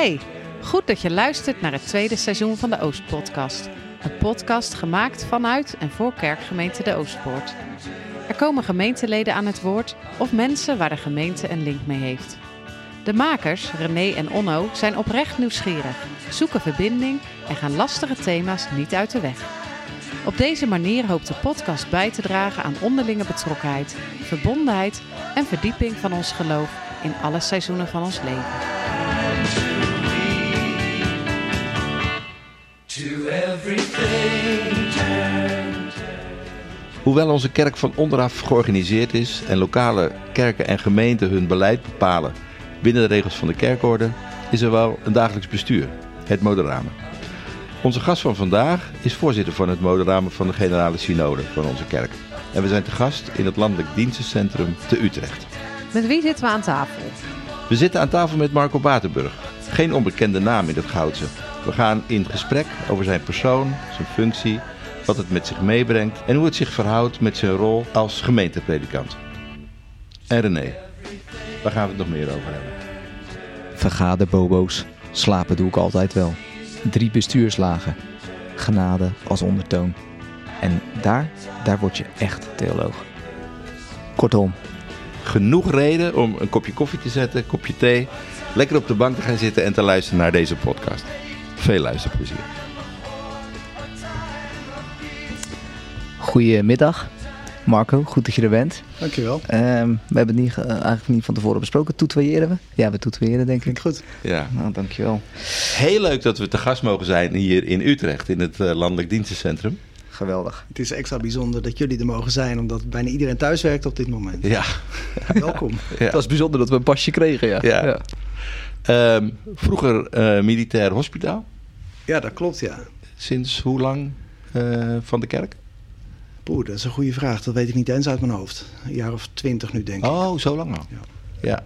Hey, goed dat je luistert naar het tweede seizoen van de Oostpodcast. Een podcast gemaakt vanuit en voor kerkgemeente De Oostpoort. Er komen gemeenteleden aan het woord of mensen waar de gemeente een link mee heeft. De makers, René en Onno, zijn oprecht nieuwsgierig, zoeken verbinding en gaan lastige thema's niet uit de weg. Op deze manier hoopt de podcast bij te dragen aan onderlinge betrokkenheid, verbondenheid en verdieping van ons geloof in alle seizoenen van ons leven. Hoewel onze kerk van onderaf georganiseerd is en lokale kerken en gemeenten hun beleid bepalen binnen de regels van de kerkorde, is er wel een dagelijks bestuur, het moderamen. Onze gast van vandaag is voorzitter van het moderamen van de Generale Synode van onze kerk. En we zijn te gast in het Landelijk Dienstencentrum te Utrecht. Met wie zitten we aan tafel? We zitten aan tafel met Marco Batenburg. Geen onbekende naam in het Goudse. We gaan in gesprek over zijn persoon, zijn functie, wat het met zich meebrengt en hoe het zich verhoudt met zijn rol als gemeentepredikant. En René, waar gaan we het nog meer over hebben? Vergaderbobo's. Slapen doe ik altijd wel. Drie bestuurslagen. Genade als ondertoon. En daar, daar word je echt theoloog. Kortom, Genoeg reden om een kopje koffie te zetten, een kopje thee, lekker op de bank te gaan zitten en te luisteren naar deze podcast. Veel luisterplezier. goedemiddag. Marco, goed dat je er bent. Dankjewel. Ehm, we hebben het niet, eh, eigenlijk niet van tevoren besproken. Toetwaaieren we? Ja, we toetwaaieren denk Klinkt ik. goed. Ja. Nou, dankjewel. Heel leuk dat we te gast mogen zijn hier in Utrecht, in het eh, Landelijk Dienstencentrum. Geweldig. Het is extra bijzonder dat jullie er mogen zijn, omdat bijna iedereen thuis werkt op dit moment. Ja. Welkom. ja. is bijzonder dat we een pasje kregen, ja. Ja. Ehm, vroeger eh, militair hospitaal. Ja, dat klopt, ja. Sinds hoe lang eh, van de kerk? Poeh, dat is een goede vraag. Dat weet ik niet eens uit mijn hoofd. Een jaar of twintig nu, denk ik. Oh, zo lang al. Ja. Ja.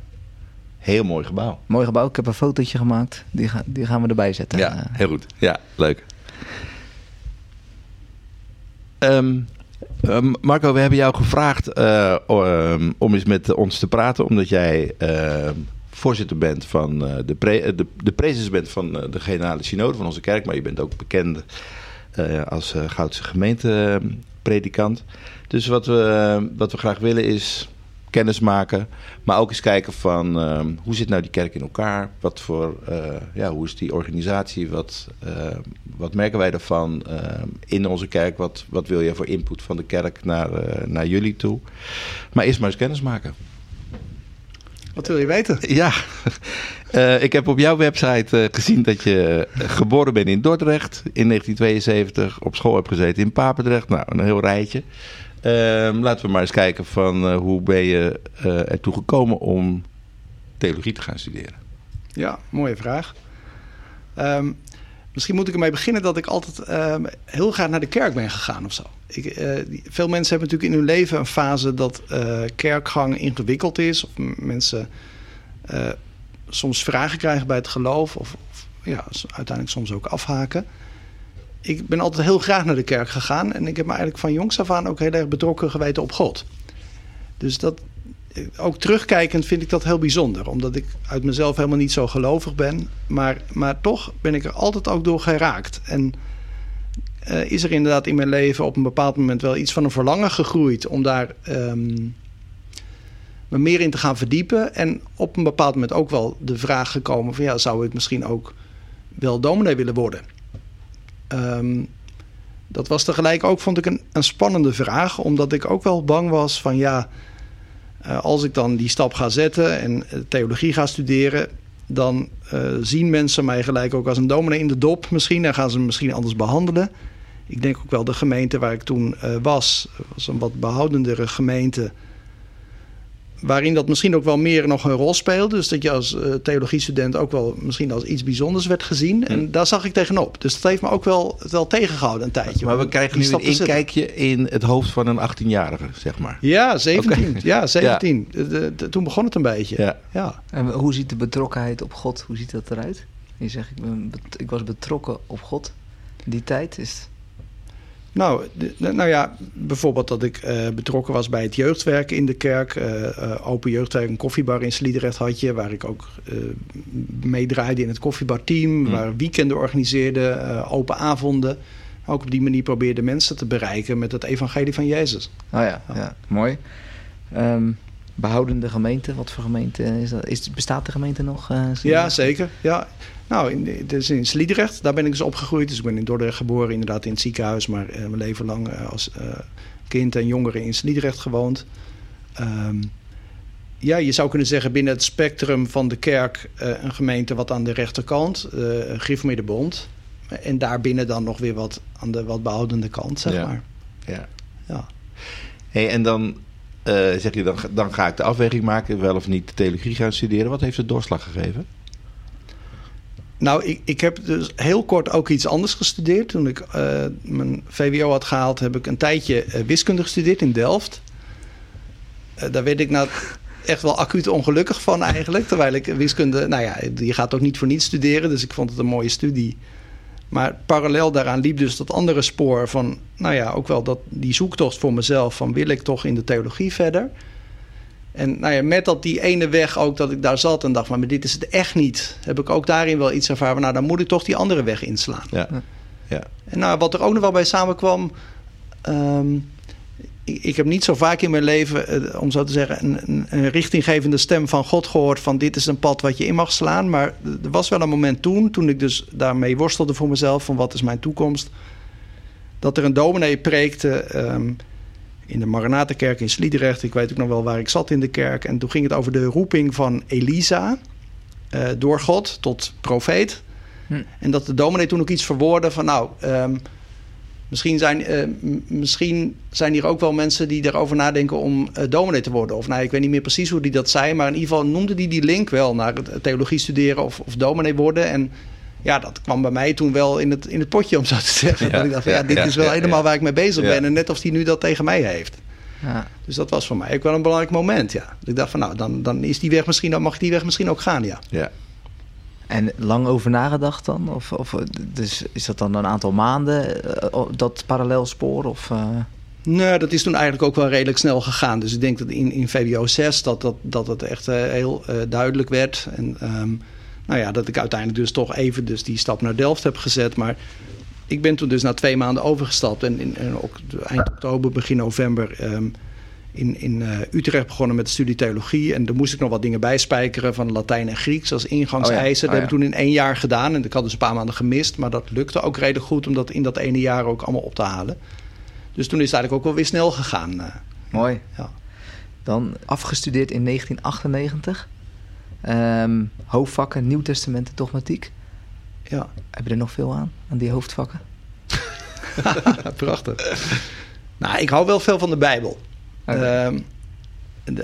Heel mooi gebouw. Mooi gebouw. Ik heb een fotootje gemaakt. Die, ga, die gaan we erbij zetten. Ja, heel goed. Ja, leuk. Ehm, ehm, Marco, we hebben jou gevraagd eh, ehm, om eens met ons te praten, omdat jij ehm, voorzitter bent van eh, de, pre, eh, de, de bent van eh, de Generale Synode van onze kerk, maar je bent ook bekend als Goudse gemeentepredikant. Dus wat we, wat we graag willen is kennis maken, maar ook eens kijken van ehm, hoe zit nou die kerk in elkaar? Wat voor, ja, hoe is die organisatie? Wat, wat merken wij daarvan in onze kerk? Wat, wat wil je voor input van de kerk naar, naar jullie toe? Maar eerst maar eens kennis maken. Wat wil je weten? Ja, Eh, ik heb op jouw website eh, gezien dat je eh, geboren bent in Dordrecht in 1972, op school hebt gezeten in Papendrecht. Nou, een heel rijtje. Ehm, laten we maar eens kijken van hoe ben je ertoe gekomen om theologie te gaan studeren. Ja, mooie vraag. Ehm, misschien moet ik ermee beginnen dat ik altijd ehm, heel graag naar de kerk ben gegaan of zo. Ik, eh, veel mensen hebben natuurlijk in hun leven een fase dat eh, kerkgang ingewikkeld is. Of mensen eh, soms vragen krijgen bij het geloof. Of, of ja, uiteindelijk soms ook afhaken. Ik ben altijd heel graag naar de kerk gegaan. En ik heb me eigenlijk van jongs af aan ook heel erg betrokken geweten op God. Dus dat, ook terugkijkend vind ik dat heel bijzonder. Omdat ik uit mezelf helemaal niet zo gelovig ben. Maar, maar toch ben ik er altijd ook door geraakt. En eh, is er inderdaad in mijn leven op een bepaald moment wel iets van een verlangen gegroeid om daar ehm, me meer in te gaan verdiepen. En op een bepaald moment ook wel de vraag gekomen van ja, zou ik misschien ook wel dominee willen worden? Ehm, dat was tegelijk ook, vond ik, een, een spannende vraag. Omdat ik ook wel bang was van ja, als ik dan die stap ga zetten en eh, theologie ga studeren, dan eh, zien mensen mij gelijk ook als een dominee in de dop misschien. En gaan ze me misschien anders behandelen. Ik denk ook wel de gemeente waar ik toen eh, was, was een wat behoudendere gemeente. Waarin dat misschien ook wel meer nog een rol speelde. Dus dat je als eh theologiestudent ook wel misschien als iets bijzonders werd gezien. En daar zag ik tegenop. Dus dat heeft me ook wel, wel tegengehouden een tijdje. Maar we krijgen nu een inkijkje in het hoofd van een 18-jarige, zeg maar. Ja, 17. Oké. Ja, 17. De- de- de- toen begon het een beetje. Ja. ja. En hoe ziet de betrokkenheid op God, hoe ziet dat eruit? Je zegt, ik, ben ik was betrokken op God. Die tijd is... Nou, de- nou ja, bijvoorbeeld dat ik eh, betrokken was bij het jeugdwerk in de kerk. eh, eh, open jeugdwerk, een koffiebar in Sliedrecht had je... waar ik ook meedraaide in het koffiebarteam... Hm. waar weekenden organiseerde, open avonden. Ook op die manier probeerde mensen te bereiken met het evangelie van Jezus. Oh ja, ja. mooi. Ehm, behoudende gemeente, wat voor gemeente is dat? Is, bestaat de gemeente nog? je? Ja, zeker. Ja. Nou, in, dus in Sliedrecht, daar ben ik dus opgegroeid. Dus ik ben in Dordrecht geboren, inderdaad in het ziekenhuis. Maar eh, mijn leven lang eh, als eh, kind en jongere in Sliedrecht gewoond. Ehm, ja, je zou kunnen zeggen binnen het spectrum van de kerk... een gemeente wat aan de rechterkant, eh een gereformeerde bond. En daarbinnen dan nog weer wat aan de wat behoudende kant, zeg Ja. maar. Ja. Ja. Hey, en dan zeg je, dan, ga- dan ga ik de afweging maken... wel of niet theologie gaan studeren. Wat heeft de doorslag gegeven? Nou, ik, ik heb dus heel kort ook iets anders gestudeerd. Toen ik eh, mijn VWO had gehaald, heb ik een tijdje eh, wiskunde gestudeerd in Delft. Eh, daar werd ik nou echt wel acuut ongelukkig van eigenlijk. Terwijl ik wiskunde, nou ja, je gaat ook niet voor niets studeren. Dus ik vond het een mooie studie. Maar parallel daaraan liep dus dat andere spoor van, nou ja, ook wel dat, die zoektocht voor mezelf. Van wil ik toch in de theologie verder? En nou ja, met dat die ene weg ook dat ik daar zat en dacht, maar dit is het echt niet. Heb ik ook daarin wel iets ervaren. van, Nou, dan moet ik toch die andere weg inslaan. Ja. ja. En nou, wat er ook nog wel bij samenkwam. ehm, ik, ik heb niet zo vaak in mijn leven, eh, om zo te zeggen, een, een, een richtinggevende stem van God gehoord. van dit is een pad wat je in mag slaan. Maar er was wel een moment toen, toen ik dus daarmee worstelde voor mezelf. van wat is mijn toekomst. dat er een dominee preekte. ehm, in de Maranatenkerk in Sliedrecht. Ik weet ook nog wel waar ik zat in de kerk. En toen ging het over de roeping van Elisa. eh, door God tot profeet. Hm. En dat de dominee toen ook iets verwoordde van... nou, ehm, misschien, zijn, eh, misschien zijn hier ook wel mensen die erover nadenken... om eh, dominee te worden. Of nou, ik weet niet meer precies hoe die dat zei... maar in ieder geval noemde die die link wel naar het theologie studeren of, of dominee worden. En ja, dat kwam bij mij toen wel in het, in het potje, om zo te zeggen. Ja, dat ik dacht, van, ja, ja, dit ja, is wel ja, helemaal ja. waar ik mee bezig Ja. ben. En net of die nu dat tegen mij heeft. Ja. Dus dat was voor mij ook wel een belangrijk moment, ja. Dat ik dacht van, nou, dan, dan is die weg misschien, dan mag die weg misschien ook gaan, ja. ja. En lang over nagedacht dan? Of, of dus is dat dan een aantal maanden, eh, dat parallelspoor? Of, eh, Nee, dat is toen eigenlijk ook wel redelijk snel gegaan. Dus ik denk dat in, in VWO 6 dat, dat, dat het echt eh, heel eh, duidelijk werd. En ehm, nou ja, dat ik uiteindelijk dus toch even dus die stap naar Delft heb gezet. Maar ik ben toen dus na twee maanden overgestapt. En, in, en ook eind oktober, begin november ehm, in, in eh, Utrecht begonnen met de studie theologie. En daar moest ik nog wat dingen bijspijkeren van Latijn en Grieks als ingangseisen. Oh ja, Dat heb ik toen in één jaar gedaan. En ik had dus een paar maanden gemist. Maar dat lukte ook redelijk goed om dat in dat ene jaar ook allemaal op te halen. Dus toen is het eigenlijk ook wel weer snel gegaan. eh. mooi. Ja. Dan afgestudeerd in 1998. Ehm, hoofdvakken, Nieuw Testament en dogmatiek. Ja, Heb je er nog veel aan, aan die hoofdvakken? prachtig. Nou, ik hou wel veel van de Bijbel. Ehm,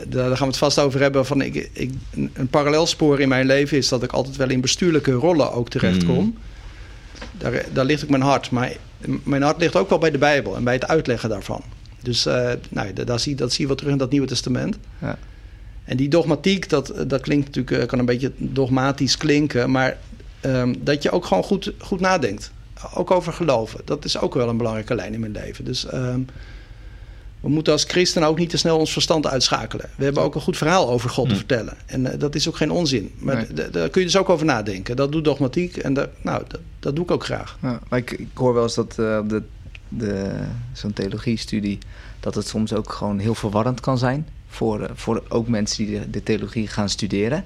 daar gaan we het vast over hebben. Van ik, ik, een parallelspoor in mijn leven is dat ik altijd wel in bestuurlijke rollen ook terechtkom. Mm. Daar, daar ligt ook mijn hart. Maar mijn hart ligt ook wel bij de Bijbel en bij het uitleggen daarvan. Dus eh, nou, da- daar zie, dat zie je wel terug in dat Nieuwe Testament. Ja. En die dogmatiek, dat, dat klinkt natuurlijk, eh, kan een beetje dogmatisch klinken. Maar ehm, dat je ook gewoon goed, goed nadenkt. Ook over geloven. Dat is ook wel een belangrijke lijn in mijn leven. Dus ehm, we moeten als christenen ook niet te snel ons verstand uitschakelen. We hebben ook een goed verhaal over God te Hm. vertellen. En eh, dat is ook geen onzin. Maar Nee. daar kun je dus ook over nadenken. Dat doet dogmatiek en dat, nou, dat, doe ik ook graag. Ja, maar ik, ik hoor wel eens dat eh, de, de, zo'n theologiestudie... dat het soms ook gewoon heel verwarrend kan zijn... voor, eh, voor ook mensen die de, de theologie gaan studeren.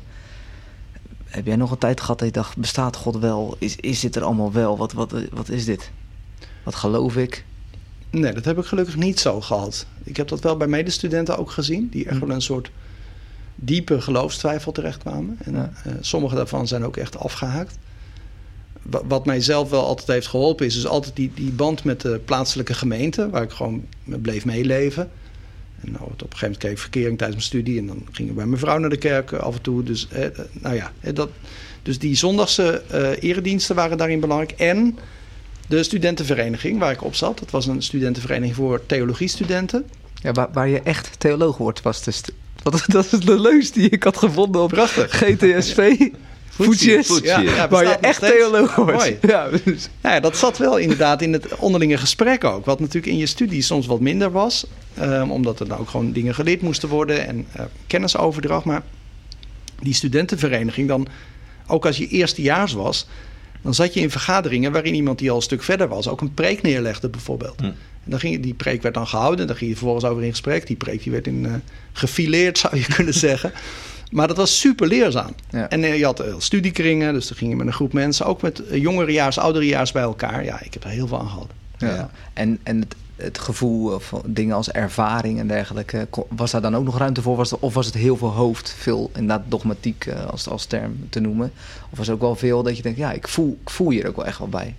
Heb jij nog een tijd gehad dat je dacht... bestaat God wel? Is, is dit er allemaal wel? Wat, wat, wat is dit? Wat geloof ik? Nee, dat heb ik gelukkig niet zo gehad. Ik heb dat wel bij medestudenten ook gezien, die echt Hm. wel een soort diepe geloofstwijfel terechtkwamen. En Ja. eh, sommige daarvan zijn ook echt afgehaakt. Wa- Wat mij zelf wel altijd heeft geholpen, is dus altijd die, die band met de plaatselijke gemeente, waar ik gewoon bleef meeleven. En nou, op een gegeven moment kreeg ik verkering tijdens mijn studie en dan ging ik bij mijn vrouw naar de kerk eh, af en toe. Dus, eh, eh, nou ja, dat, dus die zondagse eh erediensten waren daarin belangrijk. En de studentenvereniging waar ik op zat. Dat was een studentenvereniging voor theologiestudenten. Ja, waar, waar je echt theoloog wordt, was dus... Wat, dat is de leus die ik had gevonden op Prachtig. GTSV. voetjes. voetje. Ja, Ja, waar je bestaat nog echt steeds. theoloog wordt. Mooi. Ja, dus- Nou ja, dat zat wel inderdaad in het onderlinge gesprek ook. Wat natuurlijk in je studie soms wat minder was. ehm, omdat er dan ook gewoon dingen geleerd moesten worden en eh, kennisoverdracht. Maar die studentenvereniging dan, ook als je eerstejaars was... dan zat je in vergaderingen waarin iemand die al een stuk verder was... ook een preek neerlegde bijvoorbeeld. Hm. En dan ging, je- die preek werd dan gehouden. Dan ging je vervolgens over in gesprek. Die preek die werd in, eh, gefileerd, zou je kunnen zeggen. Maar dat was super leerzaam. Ja. En eh, je had eh, studiekringen, dus dan ging je met een groep mensen, ook met eh, jongerejaars, ouderejaars bij elkaar. Ja, ik heb er heel veel aan gehad. Ja. En, en het, het gevoel van dingen als ervaring en dergelijke, was daar dan ook nog ruimte voor? Was het, of was het heel veel hoofd, veel inderdaad dogmatiek als, als term te noemen? Of was het ook wel veel dat je denkt, ja, ik voel, ik voel hier ook wel echt wel bij?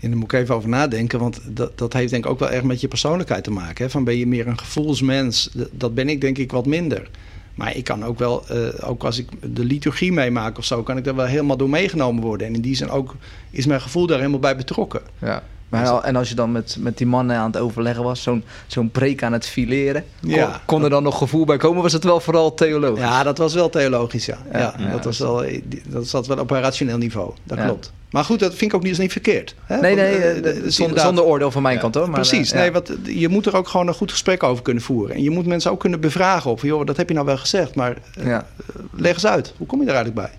En daar moet ik even over nadenken, want dat, dat heeft denk ik ook wel echt met je persoonlijkheid te maken. Hè? Van ben je meer een gevoelsmens? Dat ben ik denk ik wat minder. Maar ik kan ook wel, eh, ook als ik de liturgie meemaak of zo, kan ik daar wel helemaal door meegenomen worden. En in die zin ook is mijn gevoel daar helemaal bij betrokken. Ja. Maar al- en als je dan met, met die mannen aan het overleggen was, zo'n zo'n preek aan het fileren, kon, Ja. kon er dan nog gevoel bij komen? Was het wel vooral theologisch? Ja, dat was wel theologisch, ja. Ja, ja, dat, was wel, eh, dat zat wel op een rationeel niveau, dat klopt. Maar goed, dat vind ik ook niet, is niet verkeerd. Hè? Nee, nee, eh, eh, zonder, inderdaad- zonder oordeel van mijn Ja. kant hoor. Maar, Precies, eh, nee, ja. want je moet er ook gewoon een goed gesprek over kunnen voeren. En je moet mensen ook kunnen bevragen op, joh, dat heb je nou wel gezegd, maar Ja. leg eens uit. Hoe kom je daar eigenlijk bij?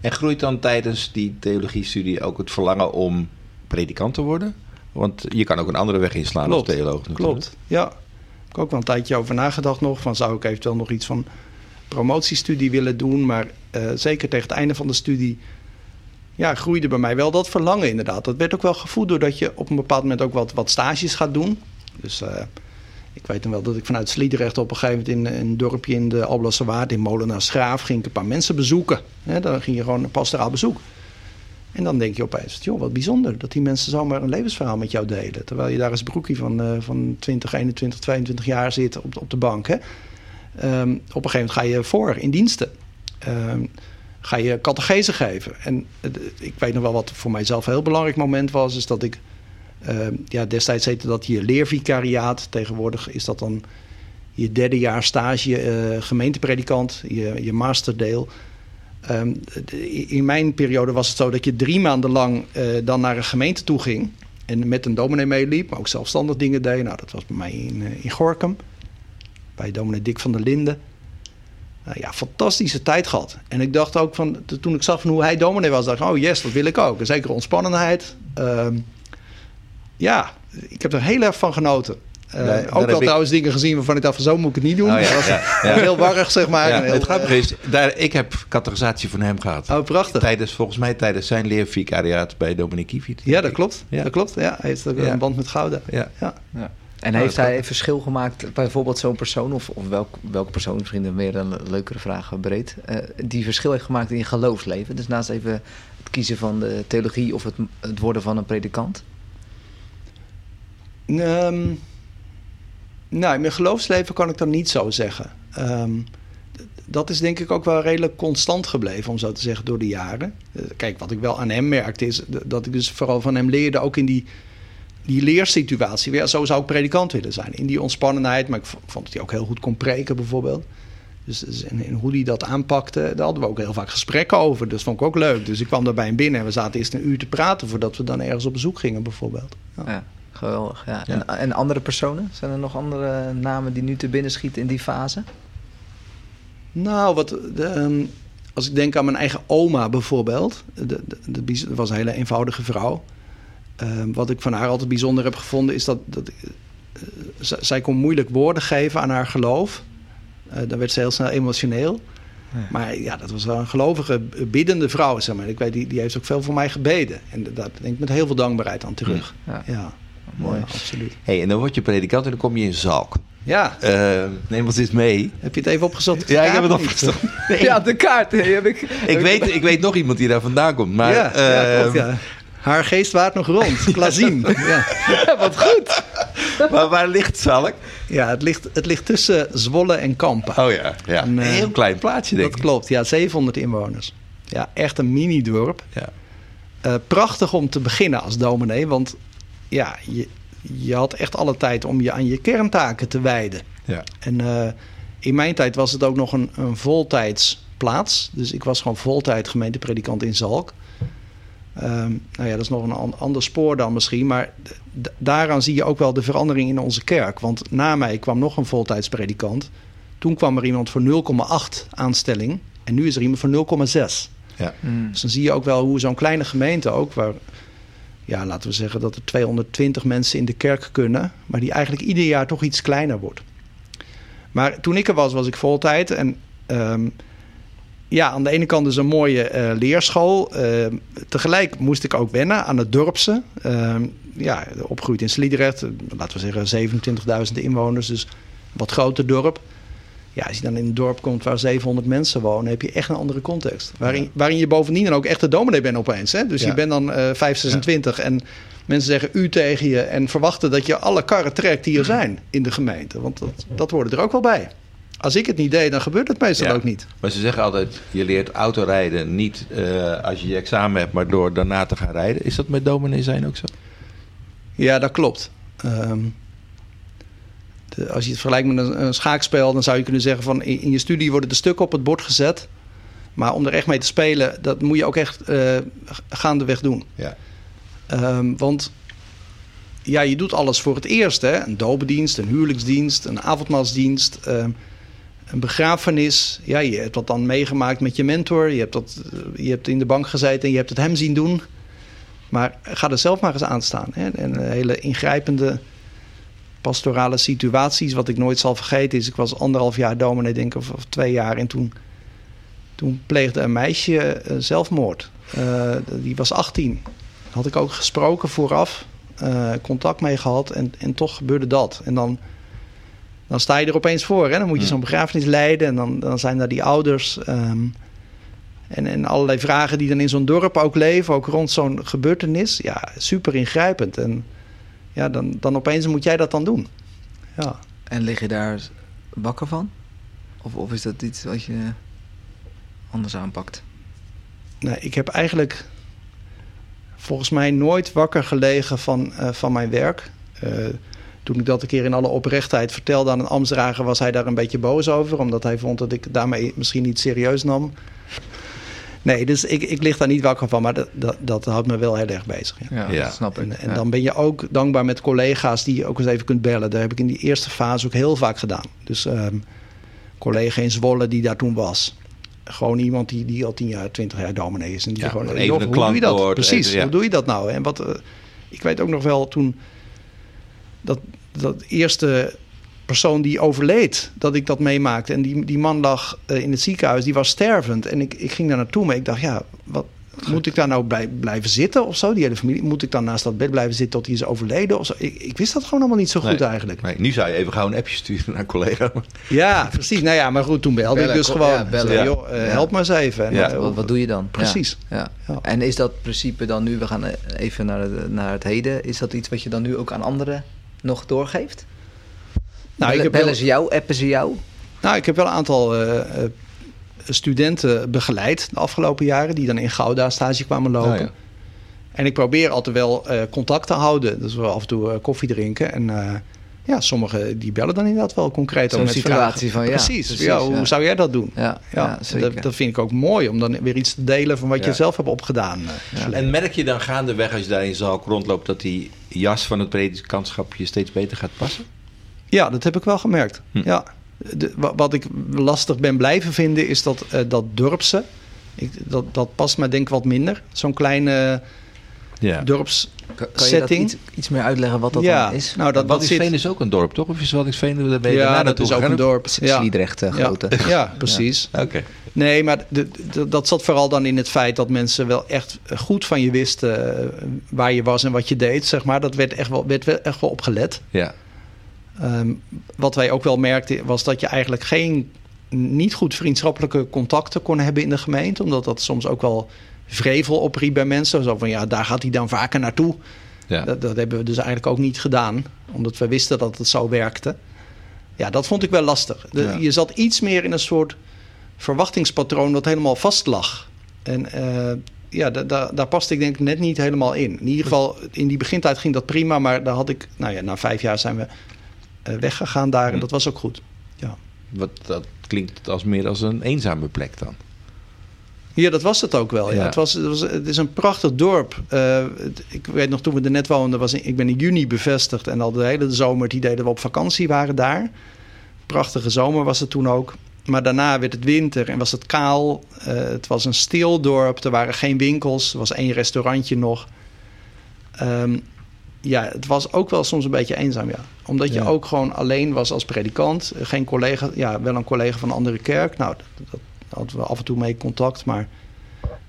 En groeit dan tijdens die theologie-studie ook het verlangen om predikant te worden? Want je kan ook een andere weg inslaan Klopt, als theoloog. natuurlijk. Klopt, ja. Ik heb ook wel een tijdje over nagedacht nog. Van zou ik eventueel nog iets van promotiestudie willen doen. Maar eh, zeker tegen het einde van de studie ja, groeide bij mij wel dat verlangen inderdaad. Dat werd ook wel gevoed doordat je op een bepaald moment ook wat, wat stages gaat doen. Dus eh, ik weet nog wel dat ik vanuit Sliedrecht op een gegeven moment in een dorpje in de Alblasse Waard, in Molenaar Schraaf, ging ik een paar mensen bezoeken. Dan ging je gewoon een pastoraal bezoek. En dan denk je opeens, joh, wat bijzonder dat die mensen zomaar een levensverhaal met jou delen. Terwijl je daar als broekie van, eh, van 20, 21, 22 jaar zit op, de- op de bank. Hè. Ehm, op een gegeven moment ga je voor in diensten. Ehm, ga je catechese geven. En ik weet nog wel wat voor mijzelf een heel belangrijk moment was. Is dat ik, ehm, ja, destijds heette dat je leervicariaat. Tegenwoordig is dat dan je derde jaar stage eh, gemeentepredikant, je, je masterdeel. Ehm, in mijn periode was het zo dat je drie maanden lang eh, dan naar een gemeente toe ging. En met een dominee meeliep, maar ook zelfstandig dingen deed. Nou, dat was bij mij in, eh, in Gorkum. Bij dominee Dick van der Linden. Nou ja, fantastische tijd gehad. En ik dacht ook van, toen ik zag van hoe hij dominee was, dacht ik, oh yes, dat wil ik ook. Een zekere ontspannenheid. Ehm, ja, ik heb er heel erg van genoten. Eh, ook ik- trouwens dingen gezien waarvan ik dacht van zo moet ik het niet doen. Oh, ja, Dat was ja, ja. heel warrig, zeg maar. Heel, het grappige is, daar, ik heb categorisatie van hem gehad. Oh, prachtig. Tijdens, volgens mij tijdens zijn leervicariaat bij Dominique Kiviet. Ja, dat klopt. Ja. Dat klopt. Ja, hij heeft ook Ja. een band met Gouda. Ja. Ja. En Ja, heeft hij een verschil gemaakt, bijvoorbeeld zo'n persoon, of, of welk, welke persoon, misschien meer een leukere vraag breed, eh, die verschil heeft gemaakt in je geloofsleven? Dus naast even het kiezen van de theologie of het, het worden van een predikant? Ehm, nou, in mijn geloofsleven kan ik dat niet zo zeggen. Ehm, dat is denk ik ook wel redelijk constant gebleven, om zo te zeggen, door de jaren. Eh, Kijk, wat ik wel aan hem merkte is dat ik dus vooral van hem leerde, ook in die, die leersituatie. Ja, zo zou ik predikant willen zijn, in die ontspannenheid. Maar ik vond dat hij ook heel goed kon preken, bijvoorbeeld. Dus, dus en, en hoe hij dat aanpakte, daar hadden we ook heel vaak gesprekken over. Dus vond ik ook leuk. Dus ik kwam daar bij hem binnen en we zaten eerst een uur te praten voordat we dan ergens op bezoek gingen, bijvoorbeeld. Ja. Ja, geweldig. Ja. Ja. En, en andere personen? Zijn er nog andere namen die nu te binnen schieten in die fase? Nou, wat, de, ehm, als ik denk aan mijn eigen oma bijvoorbeeld. De, de, dat was een hele eenvoudige vrouw. Ehm, wat ik van haar altijd bijzonder heb gevonden is dat, dat eh, zij kon moeilijk woorden geven aan haar geloof. Eh, dan werd ze heel snel emotioneel. Ja. Maar ja, dat was wel een gelovige, biddende vrouw. Zeg maar. Ik weet, die, die heeft ook veel voor mij gebeden. En daar denk ik met heel veel dankbaarheid aan terug. Ja. Ja, Mooi. Ja, absoluut. Hey, en dan word je predikant en dan kom je in Zalk. Ja, Eh, neem ons eens mee. heb je het even opgezocht? op de Ja, ik heb het. Nee. Ja, de kaart. Heb ik. ik, weet, ik weet nog iemand die daar vandaan komt. Maar, ja, ja, klopt, ja. Haar geest waart nog rond. Klazien. ja. Ja, wat goed. maar waar ligt Zalk? Ja, het ligt, het ligt tussen Zwolle en Kampen. Oh ja, ja. Een, een eh, heel klein plaatsje denk dat ik. klopt, ja, 700 inwoners. Ja, echt een mini-dorp. Ja. Eh, prachtig om te beginnen als dominee, want ja, je, je had echt alle tijd om je aan je kerntaken te wijden. Ja. En eh, in mijn tijd was het ook nog een, een voltijds plaats. Dus ik was gewoon voltijd gemeentepredikant in Zalk. Ehm, nou ja, dat is nog een an- ander spoor dan misschien. Maar daaraan zie je ook wel de verandering in onze kerk. Want na mij kwam nog een voltijdspredikant. Toen kwam er iemand voor 0,8 aanstelling. En nu is er iemand voor 0,6. Ja. Mm. Dus dan zie je ook wel hoe zo'n kleine gemeente ook... waar, ja, laten we zeggen dat er 220 mensen in de kerk kunnen... maar die eigenlijk ieder jaar toch iets kleiner wordt. Maar toen ik er was, was ik voltijd. En ehm, ja, aan de ene kant is een mooie eh, leerschool. Ehm, tegelijk moest ik ook wennen aan het dorpse. Ehm, ja, opgegroeid in Sliedrecht. eh, Laten we zeggen 27.000 inwoners. Dus wat groter dorp. Ja, als je dan in een dorp komt waar 700 mensen wonen, heb je echt een andere context. Waarin, waarin je bovendien dan ook echt de dominee bent opeens. Hè? Dus Ja. je bent dan eh 5, 26 en mensen zeggen u tegen je en verwachten dat je alle karren trekt die er zijn in de gemeente. Want dat, dat hoort er ook wel bij. Als ik het niet deed, dan gebeurt het meestal Ja. ook niet. Maar ze zeggen altijd, je leert autorijden niet eh, als je je examen hebt, maar door daarna te gaan rijden. Is dat met dominee zijn ook zo? Ja, dat klopt. Ehm, de- als je het vergelijkt met een, een schaakspel, dan zou je kunnen zeggen van in, in je studie worden de stukken op het bord gezet. Maar om er echt mee te spelen, dat moet je ook echt eh, gaandeweg doen. Ja. Ehm, want ja, je doet alles voor het eerst. Hè? Een doopdienst, een huwelijksdienst, een avondmaalsdienst, ehm, een begrafenis. Ja, je hebt dat dan meegemaakt met je mentor. Je hebt, dat, eh, je hebt in de bank gezeten en je hebt het hem zien doen. Maar ga er zelf maar eens aan staan. Hè? En eh, hele ingrijpende pastorale situaties. Wat ik nooit zal vergeten is... ik was anderhalf jaar dominee, denk ik, of, twee jaar. En toen, toen pleegde een meisje eh, zelfmoord. Die was 18. Had ik ook gesproken vooraf. contact mee gehad. En, en toch gebeurde dat. En dan, dan sta je er opeens voor. Hè? Dan moet je zo'n begrafenis leiden. En dan, dan zijn daar die ouders... ehm, en, en allerlei vragen die dan in zo'n dorp ook leven, ook rond zo'n gebeurtenis. Ja, super ingrijpend. En ja, dan, dan opeens moet jij dat dan doen. Ja. En lig je daar wakker van? Of, of is dat iets wat je anders aanpakt? Nee, ik heb eigenlijk volgens mij nooit wakker gelegen van, eh, van mijn werk. Eh, toen ik dat een keer in alle oprechtheid vertelde aan een ambtsdrager, was hij daar een beetje boos over. Omdat hij vond dat ik daarmee misschien niet serieus nam. Nee, dus ik, ik lig daar niet wakker van, maar dat, dat, dat houdt me wel heel erg bezig. Ja. Ja, snap ik. En, en Ja. dan ben je ook dankbaar met collega's die je ook eens even kunt bellen. Daar heb ik in die eerste fase ook heel vaak gedaan. Dus ehm collega in Zwolle die daar toen was. Gewoon iemand die, die al tien jaar, twintig jaar dominee is. En die Ja, gewoon, joh, even een hoe doe je dat? Precies, even, ja. hoe doe je dat nou? En wat, eh, ik weet ook nog wel toen dat, dat eerste persoon die overleed, dat ik dat meemaakte. En die, die man lag eh, in het ziekenhuis, die was stervend. En ik, ik ging daar naartoe, maar ik dacht, ja, wat, moet ik daar nou bij, blijven zitten of zo? Die hele familie, moet ik dan naast dat bed blijven zitten tot hij is overleden of zo? Ik, ik wist dat gewoon allemaal niet zo goed Nee. eigenlijk. Nee, nu zou je even gauw een appje sturen naar een collega. Ja, precies. Nou ja, maar goed, toen belde Bellen, ik dus gewoon. ja, bellen. Zei, joh, eh, Ja. help me eens even. En Wat, wat doe je dan? Precies. Ja. Ja. Ja. En is dat principe dan nu, we gaan eh, even naar het, naar het heden, is dat iets wat je dan nu ook aan anderen nog doorgeeft? Nou, ik Bellen- Bellen ze jou, appen ze jou? Nou, ik heb wel een aantal eh, eh, studenten begeleid de afgelopen jaren... die dan in Gouda stage kwamen lopen. Oh, ja. En ik probeer altijd wel eh, contact te houden. Dus we af en toe koffie drinken. En eh, ja, sommigen die bellen dan inderdaad wel concreet. Ook met situatie vragen. van, ja, Precies. precies, ja, hoe ja. zou jij dat doen? Ja, Ja, ja, zeker. dat, dat vind ik ook mooi om dan weer iets te delen van wat Ja. je zelf hebt opgedaan. Ja. En merk je dan gaandeweg als je daar in Zalk rondloopt dat die jas van het predikantschap je steeds beter gaat passen? Ja, dat heb ik wel gemerkt. Hm. Ja. De, wat ik lastig ben blijven vinden is dat, eh, dat dorpse. Ik, dat, dat past mij denk ik wat minder. Zo'n kleine Ja. dorps... Kan, je dat iets, iets meer uitleggen wat dat ja, dan is? nou dat, dat Waddinxveen zit... is ook een dorp, toch? Of is Waddinxveen daar ben je Ja, dat is ook een dorp. Ja. Sliedrecht, eh, Ja. grote. Ja, precies. Oké. Nee, maar de, de- dat zat vooral dan in het feit dat mensen wel echt goed van je wisten eh, waar je was en wat je deed. Zeg maar. Dat werd echt wel, werd wel echt wel opgelet. Ja. Ehm, wat wij ook wel merkten was dat je eigenlijk geen niet goed vriendschappelijke contacten kon hebben in de gemeente. Omdat dat soms ook wel vrevel opriep bij mensen. Zo van ja, daar gaat hij dan vaker naartoe. Ja. Dat, dat hebben we dus eigenlijk ook niet gedaan. Omdat we wisten dat het zo werkte. Ja, dat vond ik wel lastig. De- Ja. Je zat iets meer in een soort verwachtingspatroon dat helemaal vast lag. En eh, ja, da- da- daar paste ik denk ik net niet helemaal in. In ieder geval, in die begintijd ging dat prima. Maar daar had ik, nou ja, na vijf jaar zijn we eh, weggegaan daar. En dat was ook goed. Ja. Wat, dat klinkt als meer als een eenzame plek dan. Ja, dat was het ook wel. Ja. Ja. Het, was, het, was, het is een prachtig dorp. Eh, het- ik weet nog, toen we er net woonden, was in- ik ben in juni bevestigd. En al de hele zomer, het idee dat we op vakantie waren daar. Prachtige zomer was het toen ook. Maar daarna werd het winter en was het kaal. Eh, het was een stil dorp. Er waren geen winkels. Er was één restaurantje nog. Ehm, ja, het was ook wel soms een beetje eenzaam, ja. Omdat je Ja. ook gewoon alleen was als predikant. Geen collega, ja, wel een collega van een andere kerk. Nou, dat, dat hadden we af en toe mee contact, maar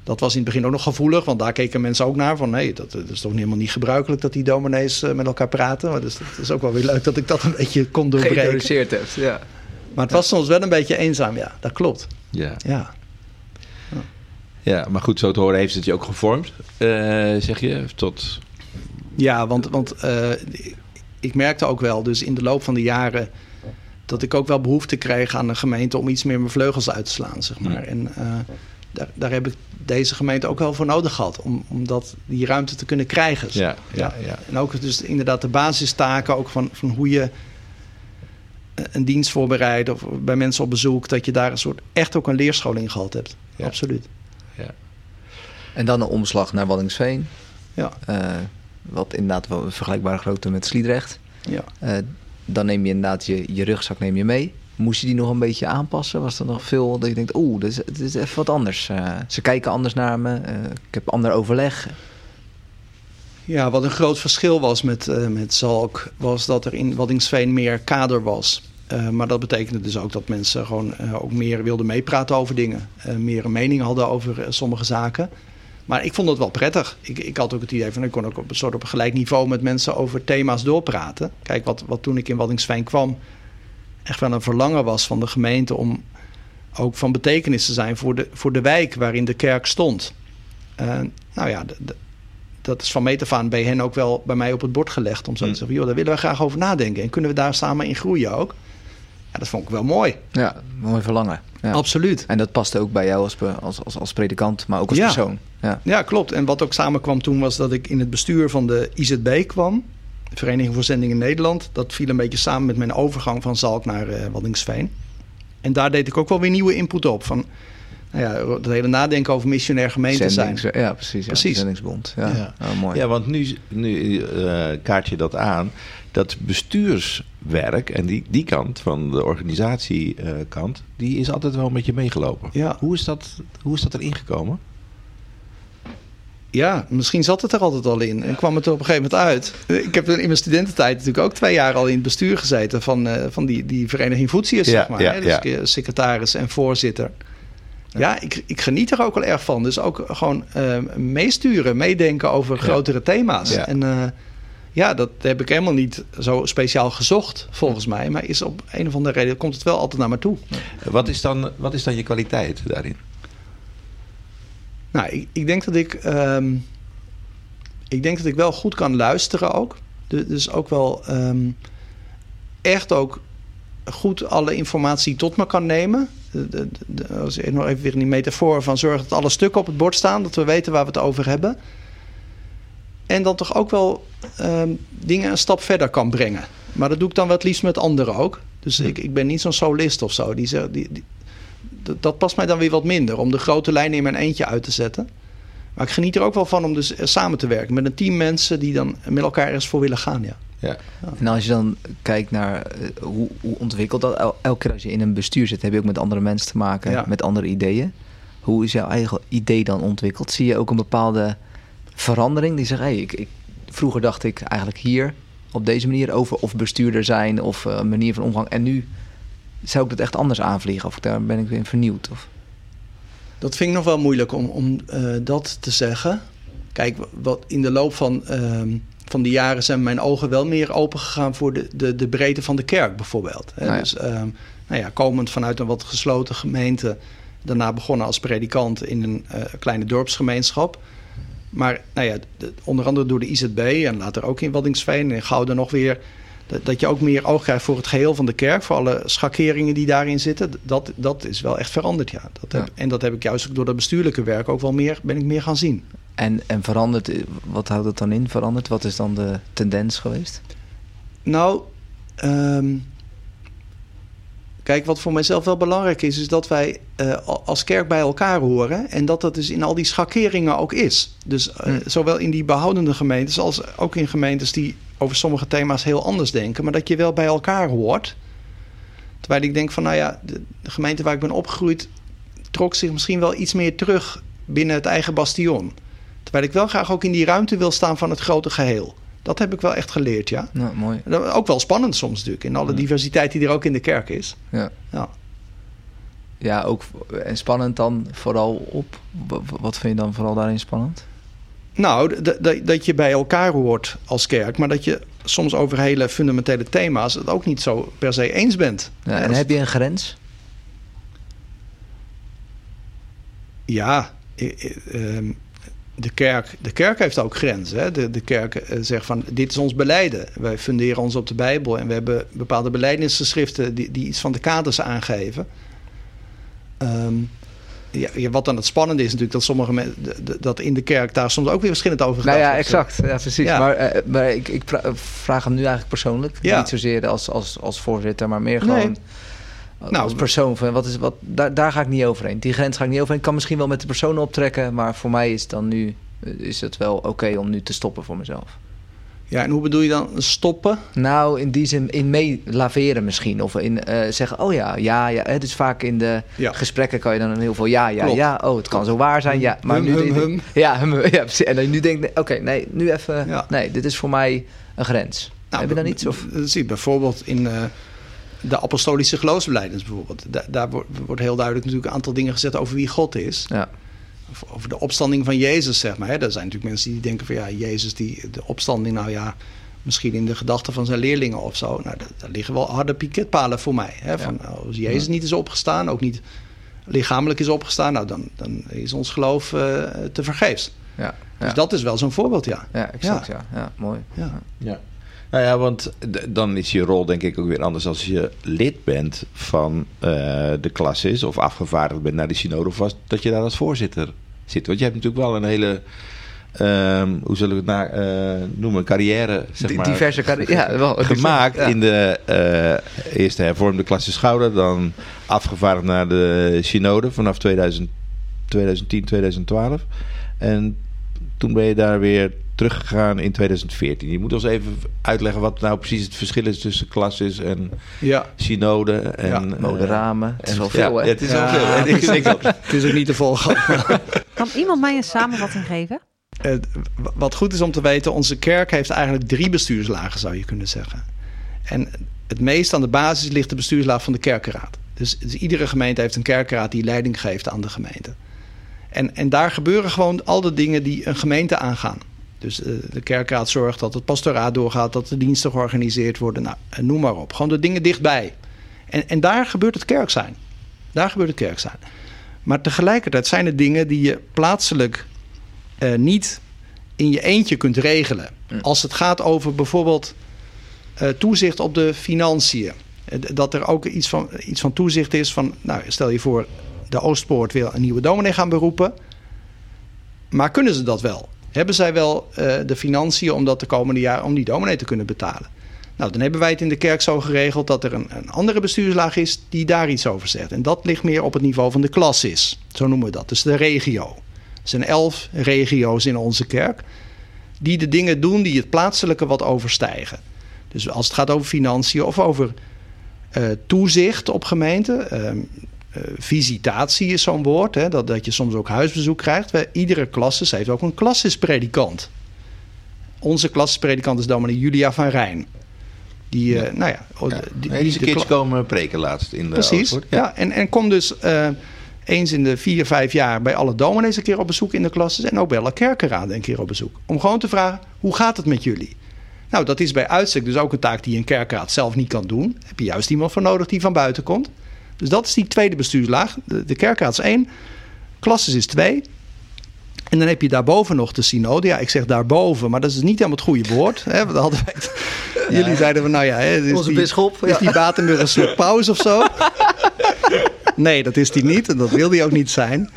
dat was in het begin ook nog gevoelig. Want daar keken mensen ook naar van, nee, dat, dat is toch helemaal niet gebruikelijk dat die dominees eh, met elkaar praten. Maar dus dat is ook wel weer leuk dat ik dat een beetje kon doorbreken. Geïntroduceerd hebt, ja. Maar het was soms wel een beetje eenzaam, ja. Dat klopt, Ja. ja. ja, maar goed, zo te horen heeft het je ook gevormd, eh, zeg je, tot... Ja, want, want eh, ik merkte ook wel, dus in de loop van de jaren, dat ik ook wel behoefte kreeg aan de gemeente om iets meer mijn vleugels uit te slaan, zeg maar. Ja. En eh, daar, daar heb ik deze gemeente ook wel voor nodig gehad, om, om dat, die ruimte te kunnen krijgen. Ja, ja, ja. En ook dus inderdaad de basistaken, ook van, van hoe je een dienst voorbereidt of bij mensen op bezoek, dat je daar een soort echt ook een leerschool in gehad hebt. Ja. Absoluut. En dan een omslag naar Waddinxveen. Ja, eh, wat inderdaad wel een vergelijkbare grootte met Sliedrecht. ja. Eh, dan neem je inderdaad je, je rugzak neem je mee. Moest je die nog een beetje aanpassen? Was er nog veel dat je denkt, oeh, dit is, even wat anders. Eh, ze kijken anders naar me. eh, ik heb ander overleg. Ja, wat een groot verschil was met, eh, met Zalk, was dat er in Waddingsveen meer kader was. Maar dat betekende dus ook dat mensen gewoon ook meer wilden meepraten over dingen. meer een mening hadden over sommige zaken. Maar ik vond het wel prettig. Ik, ik had ook het idee van ik kon ook op een soort op een gelijk niveau met mensen over thema's doorpraten. Kijk, wat, wat toen ik in Waddingsveen kwam, echt wel een verlangen was van de gemeente om ook van betekenis te zijn voor de, voor de wijk waarin de kerk stond. Eh, nou ja, de- de- dat is van meet af aan bij hen ook wel bij mij op het bord gelegd. Om zo te Hmm. zeggen, joh, daar willen we graag over nadenken. En kunnen we daar samen in groeien ook? Ja, dat vond ik wel mooi. Ja, mooi verlangen. Ja. Absoluut. En dat paste ook bij jou als, als, als, als predikant, maar ook als Ja. persoon. Ja. Ja, klopt. En wat ook samenkwam toen was dat ik in het bestuur van de IZB kwam. De Vereniging voor Zending in Nederland. Dat viel een beetje samen met mijn overgang van Zalk naar eh Waddingsveen. En daar deed ik ook wel weer nieuwe input op. Van, nou ja, het hele nadenken over missionair gemeente zijn. Ja, precies. Ja, Precies. Zendingsbond. Ja, Ja. Oh, mooi. Ja, want nu, nu eh, kaart je dat aan. Dat bestuurswerk en die, die kant van de organisatiekant, die is altijd wel met je meegelopen. Ja. Hoe, is dat, hoe is dat erin gekomen? Ja, misschien zat het er altijd al in. En kwam het er op een gegeven moment uit. Ik heb in mijn studententijd natuurlijk ook twee jaar al in het bestuur gezeten van, eh, van die, die vereniging Voetsiers, Ja, zeg maar. ja, hè? Dus ja. eh, secretaris en voorzitter. Ja, ik, ik geniet er ook wel erg van. Dus ook gewoon eh, meesturen, meedenken over grotere thema's. Ja. En ja, dat heb ik helemaal niet zo speciaal gezocht, volgens mij. Maar is op een of andere reden komt het wel altijd naar me toe. Wat is dan, wat is dan je kwaliteit daarin? Nou, ik, ik denk dat ik. ehm, ik denk dat ik wel goed kan luisteren ook. Du- Dus ook wel ehm, echt ook goed alle informatie tot me kan nemen. De, de, de- als ik nog even weer in die metafoor van zorg dat alle stukken op het bord staan, dat we weten waar we het over hebben. En dan toch ook wel ehm, dingen een stap verder kan brengen. Maar dat doe ik dan wel het liefst met anderen ook. Dus ik, ik ben niet zo'n solist of zo. Die, zegt- die, die, dat, dat past mij dan weer wat minder. Om de grote lijnen in mijn eentje uit te zetten. Maar ik geniet er ook wel van om dus eh, samen te werken. Met een team mensen die dan met elkaar ergens voor willen gaan. Ja. Ja. En als je dan kijkt naar eh, hoe, hoe ontwikkelt dat? El- elke keer als je in een bestuur zit, heb je ook met andere mensen te maken, Ja. met andere ideeën. Hoe is jouw eigen idee dan ontwikkeld? Zie je ook een bepaalde verandering die zegt, hey, ik, ik, vroeger dacht ik eigenlijk hier op deze manier over of bestuurder zijn of eh, manier van omgang. En nu zou ik dat echt anders aanvliegen of daar ben ik weer vernieuwd. Of... Dat vind ik nog wel moeilijk om, om eh, dat te zeggen. Kijk, wat in de loop van, ehm, van die jaren zijn mijn ogen wel meer open gegaan voor de, de, de breedte van de kerk bijvoorbeeld. Hè. Nou ja. Dus ehm, nou ja, komend vanuit een wat gesloten gemeente, daarna begonnen als predikant in een eh, kleine dorpsgemeenschap. Maar nou ja, de- onder andere door de IZB en later ook in Waddingsveen en Gouden nog weer. Dat, dat je ook meer oog krijgt voor het geheel van de kerk, voor alle schakeringen die daarin zitten. Dat, dat is wel echt veranderd, ja. Dat heb, Ja. En dat heb ik juist ook door dat bestuurlijke werk ook wel meer, ben ik meer gaan zien. En, en verandert, eh, wat houdt het dan in veranderd? Wat is dan de tendens geweest? Nou, ehm, Kijk, wat voor mijzelf wel belangrijk is, is dat wij uh, als kerk bij elkaar horen. En dat dat dus in al die schakeringen ook is. Dus uh, hmm. zowel in die behoudende gemeentes als ook in gemeentes die over sommige thema's heel anders denken. Maar dat je wel bij elkaar hoort. Terwijl ik denk van, nou ja, de, de gemeente waar ik ben opgegroeid trok zich misschien wel iets meer terug binnen het eigen bastion. Terwijl ik wel graag ook in die ruimte wil staan van het grote geheel. Dat heb ik wel echt geleerd, ja. Nou, mooi. Ook wel spannend soms natuurlijk, in alle diversiteit die er ook in de kerk is. Ja. ja. Ja, ook en spannend dan vooral op. Wat vind je dan vooral daarin spannend? Nou, dat je bij elkaar hoort als kerk, maar dat je soms over hele fundamentele thema's het ook niet zo per se eens bent. Ja, en heb je een grens? Ja, ehm, de kerk, de kerk heeft ook grenzen. Hè? De, de kerk eh, zegt van dit is ons beleiden. Wij funderen ons op de Bijbel en we hebben bepaalde beleidingsgeschriften die, die iets van de kaders aangeven. Ehm, ja, wat dan het spannende is natuurlijk dat sommige mensen dat in de kerk daar soms ook weer verschillend over gaat. Nou ja, exact. Ja, precies. Maar, uh, maar ik, ik, vraag hem nu eigenlijk persoonlijk. Niet zozeer als, als, als voorzitter, maar meer gewoon nou, als persoon. Van, wat is, wat, daar, daar ga ik niet overheen. Die grens ga ik niet overheen. Ik kan misschien wel met de persoon optrekken, maar voor mij is, dan nu, is het wel oké om nu te stoppen voor mezelf. Ja, en hoe bedoel je dan stoppen? Nou, in die zin, in meelaveren misschien. Of in uh, zeggen, oh ja, ja, ja. Het is vaak in de gesprekken kan je dan heel veel ja, ja, ja. Oh, het kan zo waar zijn, ja. Maar hum, nu, hum, hum. Ja, En dan nu denk ik, oké, nee, nu even, nee, dit is voor mij een grens. Nou, Heb je dan iets? Of? Zie bijvoorbeeld in... Uh, de apostolische geloofsbeleidens bijvoorbeeld. daar wordt heel duidelijk natuurlijk een aantal dingen gezet over wie God is. Ja. Over de opstanding van Jezus, zeg maar. Hè. Er zijn natuurlijk mensen die denken van ja, Jezus, die, de opstanding, nou ja, misschien in de gedachten van zijn leerlingen of zo. Nou, daar, liggen wel harde piketpalen voor mij. Hè. Van, Als Jezus niet is opgestaan, ook niet lichamelijk is opgestaan, nou, dan, dan is ons geloof uh, te vergeefs. Ja, Dus dat is wel zo'n voorbeeld, ja. Ja, exact, ja. ja. mooi. Ja. Nou ja, want dan is je rol denk ik ook weer anders als je lid bent van uh, de klasses of afgevaardigd bent naar de synode of was, dat je daar als voorzitter zit. Want je hebt natuurlijk wel een hele, um, hoe zullen we het uh, noemen, carrière, zeg maar. Diverse carrière, ja, wel. Gemaakt in de uh, eerste hervormde klasse Schouder, dan afgevaardigd naar de synode vanaf 2000, 2010, 2012. En toen ben je daar weer teruggegaan in 2014. Je moet ons even uitleggen wat nou precies het verschil is tussen klasses en ja. synode en ja, moderamen. En zoveel, ja, het is zoveel. Ja, het is ook niet te volgen. kan iemand mij een samenvatting geven? Uh, wat goed is om te weten, onze kerk heeft eigenlijk drie bestuurslagen, zou je kunnen zeggen. En het meest aan de basis ligt de bestuurslaag van de kerkenraad. Dus, dus iedere gemeente heeft een kerkenraad die leiding geeft aan de gemeente. En, en daar gebeuren gewoon al de dingen die een gemeente aangaan. Dus eh, de kerkraad zorgt dat het pastoraat doorgaat, dat de diensten georganiseerd worden. Nou, noem maar op. Gewoon de dingen dichtbij. En, en daar gebeurt het kerk zijn. Daar gebeurt het kerk zijn. Maar tegelijkertijd zijn er dingen die je plaatselijk uh, niet in je eentje kunt regelen. Als het gaat over bijvoorbeeld toezicht op de financiën. Dat er ook iets van, iets van toezicht is van, nou stel je voor, de Oostpoort wil een nieuwe dominee gaan beroepen. Maar kunnen ze dat wel? Hebben zij wel uh, de financiën om dat de komende jaren om die dominee te kunnen betalen? Nou, dan hebben wij het in de kerk zo geregeld dat er een, een, andere bestuurslaag is die daar iets over zegt. En dat ligt meer op het niveau van de klassis. Zo noemen we dat. Dus de regio. Er zijn elf regio's in onze kerk die de dingen doen die het plaatselijke wat overstijgen. Dus als het gaat over financiën of over uh, toezicht op gemeenten. Uh, visitatie is zo'n woord, hè, dat, dat je soms ook huisbezoek krijgt. Iedere klasse heeft ook een klassispredikant. Onze klassispredikant is dominee Julia van Rijn. Die, uh, nou ja, oh, ja. Die, Deze kids komen preken laatst in de Precies, ja. ja. En, en kom dus uh, eens in de vier, vijf jaar bij alle dominees een keer op bezoek in de klasses. En ook bij alle kerkenraden een keer op bezoek. Om gewoon te vragen, hoe gaat het met jullie? Nou, dat is bij uitstek dus ook een taak die een kerkraad zelf niet kan doen. Heb je juist iemand voor nodig die van buiten komt. Dus dat is die tweede bestuurslaag. De, de kerkraad is één, klasses is twee. En dan heb je daarboven nog de synode. Ja, ik zeg daarboven, maar dat is niet helemaal het goede woord. Hè? Want hadden wij het, Jullie zeiden van, nou ja... Hè, is Onze die, bisschop. Is die Batenburg een soort pauze of zo? nee, dat is die niet. En dat wil die ook niet zijn.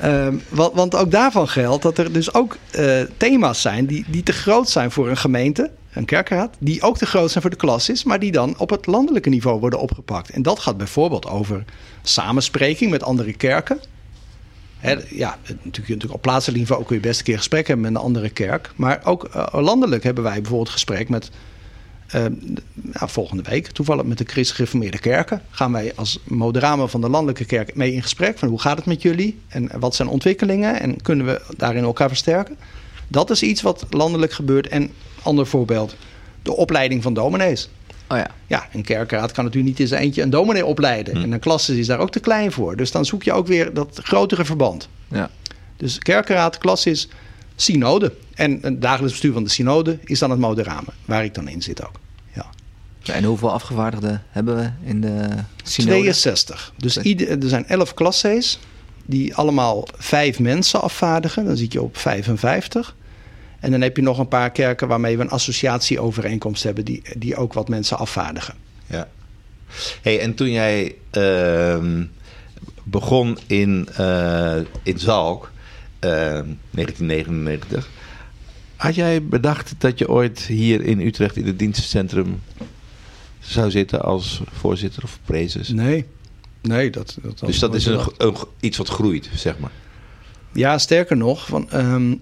Ehm, want, want ook daarvan geldt dat er dus ook eh, thema's zijn die, die te groot zijn voor een gemeente, een kerkraad, die ook te groot zijn voor de klasses, maar die dan op het landelijke niveau worden opgepakt. En dat gaat bijvoorbeeld over samenspreking met andere kerken. Ja, natuurlijk, natuurlijk op plaatselijk niveau kun je best een keer gesprek hebben met een andere kerk. Maar ook eh, landelijk hebben wij bijvoorbeeld gesprek met uh, nou, volgende week, toevallig met de Christen Gereformeerde Kerken, gaan wij als moderamen van de landelijke kerk mee in gesprek. Van hoe gaat het met jullie en wat zijn ontwikkelingen en kunnen we daarin elkaar versterken? Dat is iets wat landelijk gebeurt. En ander voorbeeld, de opleiding van dominees. Oh ja. ja, een kerkraad kan natuurlijk niet in zijn eentje een dominee opleiden. Hm. En een klasse is daar ook te klein voor. Dus dan zoek je ook weer dat grotere verband. Ja. Dus kerkraad, klas is synode. En het dagelijks bestuur van de synode is dan het moderamen, waar ik dan in zit ook. Ja. En hoeveel afgevaardigden hebben we in de synode? 62. Dus ieder, er zijn 11 klassees die allemaal vijf mensen afvaardigen. Dan zit je op 55. En dan heb je nog een paar kerken waarmee we een associatieovereenkomst hebben... die, die ook wat mensen afvaardigen. Ja. Hey, en toen jij uh, begon in, uh, in Zalk... 1999. Ehm, Had jij bedacht dat je ooit hier in Utrecht in het dienstencentrum zou zitten als voorzitter of prezes? Nee, nee. Dat, dat dus dat is een, een, iets wat groeit, zeg maar? Ja, sterker nog, van, um,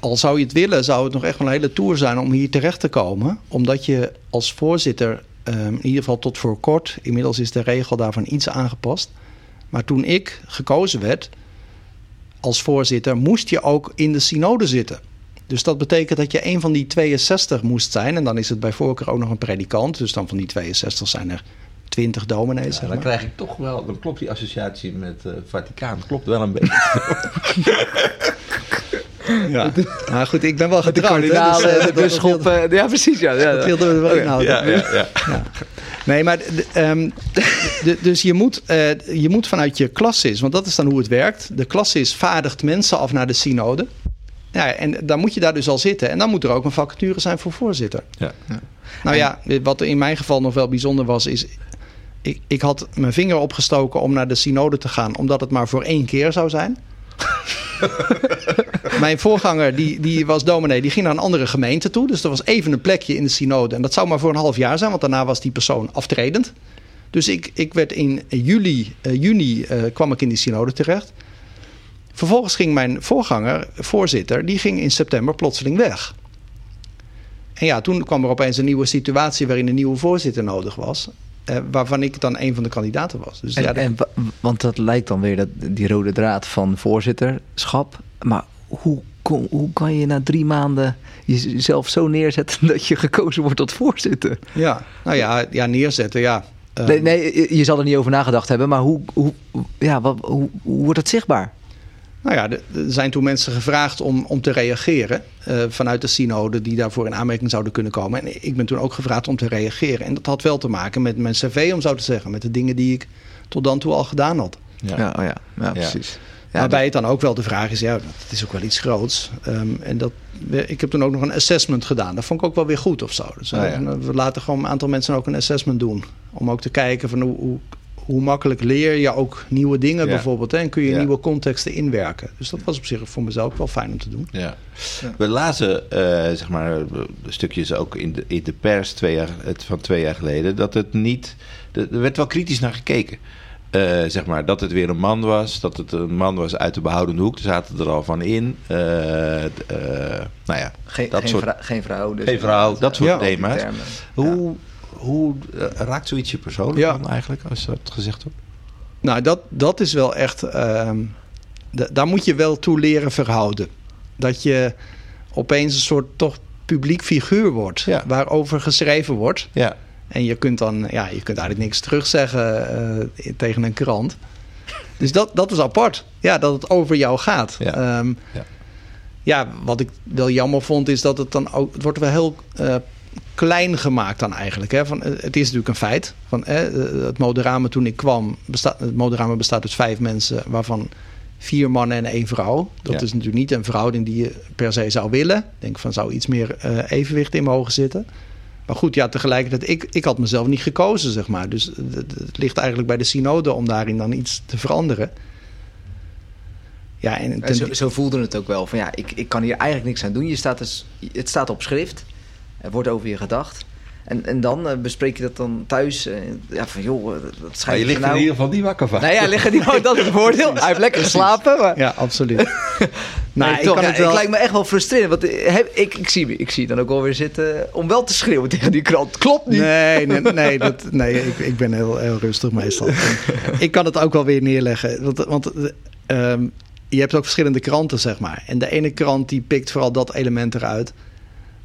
al zou je het willen, zou het nog echt wel een hele tour zijn om hier terecht te komen. Omdat je als voorzitter, um, in ieder geval tot voor kort, inmiddels is de regel daarvan iets aangepast. Maar toen ik gekozen werd, als voorzitter moest je ook in de synode zitten. Dus dat betekent dat je een van die 62 moest zijn. En dan is het bij voorkeur ook nog een predikant. Dus dan van die 62 zijn er 20 dominees. Ja, dan krijg ik toch wel, dan klopt die associatie met uh, Vaticaan, klopt wel een beetje. ja, nou goed, ik ben wel getrouwd. De, dus, uh, de bisschop, uh, ja precies. Ja, ja, dat wilden we er wel inhouden. Ja, ja, ja. ja. Nee, maar um, dus je moet, uh, je moet vanuit je klassis, want dat is dan hoe het werkt. De klassis vaardigt mensen af naar de synode. Ja, en dan moet je daar dus al zitten. En dan moet er ook een vacature zijn voor voorzitter. Ja. ja. Nou ja, wat in mijn geval nog wel bijzonder was, is... Ik, ik had mijn vinger opgestoken om naar de synode te gaan... omdat het maar voor één keer zou zijn. Mijn voorganger, die, die was dominee, die ging naar een andere gemeente toe. Dus er was even een plekje in de synode. En dat zou maar voor een half jaar zijn, want daarna was die persoon aftredend. Dus ik, ik werd in juli, uh, juni uh, kwam ik in die synode terecht. Vervolgens ging mijn voorganger, voorzitter, die ging in september plotseling weg. En ja, toen kwam er opeens een nieuwe situatie waarin een nieuwe voorzitter nodig was. Uh, waarvan ik dan een van de kandidaten was. Dus en, ja, en, want dat lijkt dan weer dat, die rode draad van voorzitterschap. Maar hoe, hoe kan je na drie maanden jezelf zo neerzetten dat je gekozen wordt tot voorzitter? Ja, nou ja, ja neerzetten, ja. Um, nee, nee, je zal er niet over nagedacht hebben, maar hoe, hoe, ja, wat, hoe, hoe wordt het zichtbaar? Nou ja, er zijn toen mensen gevraagd om, om te reageren uh, vanuit de synode die daarvoor in aanmerking zouden kunnen komen. En ik ben toen ook gevraagd om te reageren. En dat had wel te maken met mijn cv, om zo te zeggen, met de dingen die ik tot dan toe al gedaan had. Ja, ja, oh ja. ja precies. Ja, Waarbij het dan ook wel de vraag is, ja, het is ook wel iets groots. Um, en dat, ik heb toen ook nog een assessment gedaan. Dat vond ik ook wel weer goed of zo. Dus oh, ja. we laten gewoon een aantal mensen ook een assessment doen. Om ook te kijken van hoe, hoe hoe makkelijk leer je ook nieuwe dingen ja. bijvoorbeeld. Hè? En kun je ja. nieuwe contexten inwerken. Dus dat was op zich voor mezelf wel fijn om te doen. Ja. We lazen uh, zeg maar, stukjes ook in de, in de pers twee jaar, van twee jaar geleden... dat het niet... Er werd wel kritisch naar gekeken. Uh, zeg maar, dat het weer een man was. Dat het een man was uit de behoudende hoek. Er zaten er al van in. Uh, nou ja, geen, dat geen soort, vrou, geen vrouw. Dus geen vrouw, dat soort thema's. Hoe hoe uh, raakt zoiets je persoonlijk ja. dan eigenlijk, als dat gezegd wordt? Nou, dat, dat is wel echt... Uh, daar moet je wel toe leren verhouden. Dat je opeens een soort toch publiek figuur wordt... Ja. waarover geschreven wordt. Ja. En je kunt dan... Ja, je kunt eigenlijk niks terugzeggen uh, tegen een krant. Dus dat, dat is apart. Ja, dat het over jou gaat. Ja. Um, ja. ja. wat ik wel jammer vond is dat het dan ook... Het wordt wel heel uh, klein gemaakt dan eigenlijk. Hè? Van, het is natuurlijk een feit. Van, hè, het moderamen toen ik kwam, bestaat, het moderamen bestaat uit vijf mensen, waarvan vier mannen en één vrouw. Dat ja. is natuurlijk niet een verhouding die je per se zou willen. Ik denk van zou iets meer uh, evenwicht in mogen zitten. Maar goed, ja, tegelijkertijd, ik, ik had mezelf niet gekozen, zeg maar. Dus het, het ligt eigenlijk bij de synode om daarin dan iets te veranderen. Ja, en En ten- zo, zo voelde het ook wel. Van ja, ik, ik kan hier eigenlijk niks aan doen. Je staat dus, het staat op schrift. Er wordt over je gedacht. En, en dan eh, bespreek je dat dan thuis. eh, ja, van joh, eh, dat Maar schijnt je ligt er nou... in ieder geval niet wakker van. Nou ja, liggen die dat is het voordeel. Hij heeft lekker geslapen. Maar... ja, absoluut. Nee, nou, ik toch, kan ja, het wel... lijkt me echt wel frustrerend. Want ik, ik, zie, ik zie dan ook wel weer zitten om wel te schreeuwen tegen die krant. Klopt niet. Nee, nee, nee, dat, nee ik, ik ben heel, heel rustig meestal. Ik kan het ook wel weer neerleggen. Want, want eh, ehm, je hebt ook verschillende kranten, zeg maar. En de ene krant die pikt vooral dat element eruit.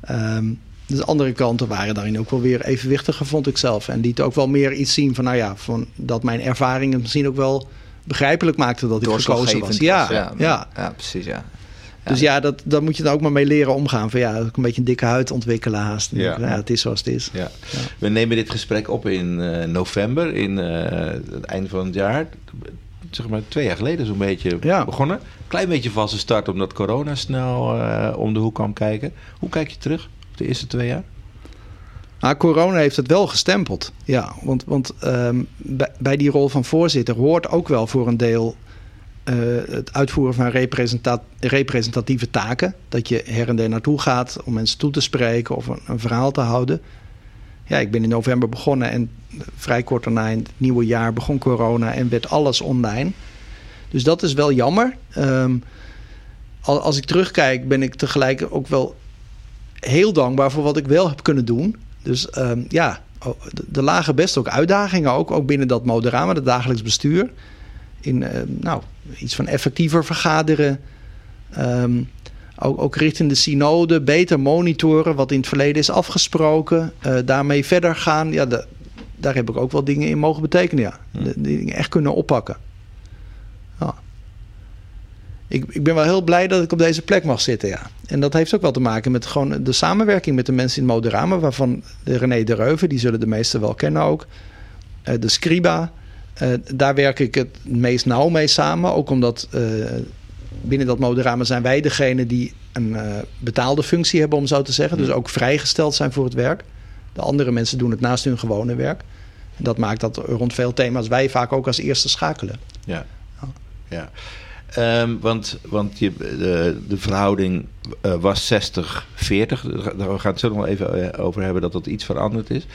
Ehm, dus de andere kranten waren daarin ook wel weer evenwichtiger, vond ik zelf. En lieten ook wel meer iets zien van, nou ja, van dat mijn ervaring het misschien ook wel begrijpelijk maakte dat ik gekozen was. Ja, was, ja, ja, ja, precies, ja. Dus ja, dat, daar moet je dan ook maar mee leren omgaan. Van ja, ook een beetje een dikke huid ontwikkelen haast. Ja. Ja. het is zoals het is. Ja. We nemen dit gesprek op in eh, november, in eh, het einde van het jaar. Zeg maar twee jaar geleden zo'n beetje Ja. begonnen. Klein beetje valse start omdat corona snel eh, om de hoek kwam kijken. Hoe kijk je terug de eerste twee jaar? Maar corona heeft het wel gestempeld. Ja, want, want ehm, bij, die rol van voorzitter hoort ook wel voor een deel eh, het uitvoeren van representa- representatieve taken. Dat je her en der naartoe gaat om mensen toe te spreken of een, verhaal te houden. Ja, ik ben in november begonnen en vrij kort daarna in het nieuwe jaar begon corona en werd alles online. Dus dat is wel jammer. Ehm, al- als ik terugkijk ben ik tegelijk ook wel heel dankbaar voor wat ik wel heb kunnen doen. Dus ehm, ja, er lagen best ook uitdagingen, ook, ook binnen dat Moderama, het dagelijks bestuur. In eh, nou, iets van effectiever vergaderen. Ehm, ook, ook richting de synode, beter monitoren wat in het verleden is afgesproken. eh, daarmee verder gaan. Ja, da- daar heb ik ook wel dingen in mogen betekenen. Ja. De, die dingen echt kunnen oppakken. Ik, ik ben wel heel blij dat ik op deze plek mag zitten, ja. En dat heeft ook wel te maken met gewoon de samenwerking met de mensen in Moderama, waarvan de René de Reuven, die zullen de meesten wel kennen ook. Eh, de Scriba, eh, daar werk ik het meest nauw mee samen. Ook omdat eh, binnen dat Moderama zijn wij degene die een betaalde functie hebben, om zo te zeggen. Dus ook vrijgesteld zijn voor het werk. De andere mensen doen het naast hun gewone werk. En dat maakt dat rond veel thema's wij vaak ook als eerste schakelen. Ja. ja. Ehm, want want je, de, de verhouding eh, was 60-40. Daar gaan we het zo nog wel even eh, over hebben dat dat iets veranderd is.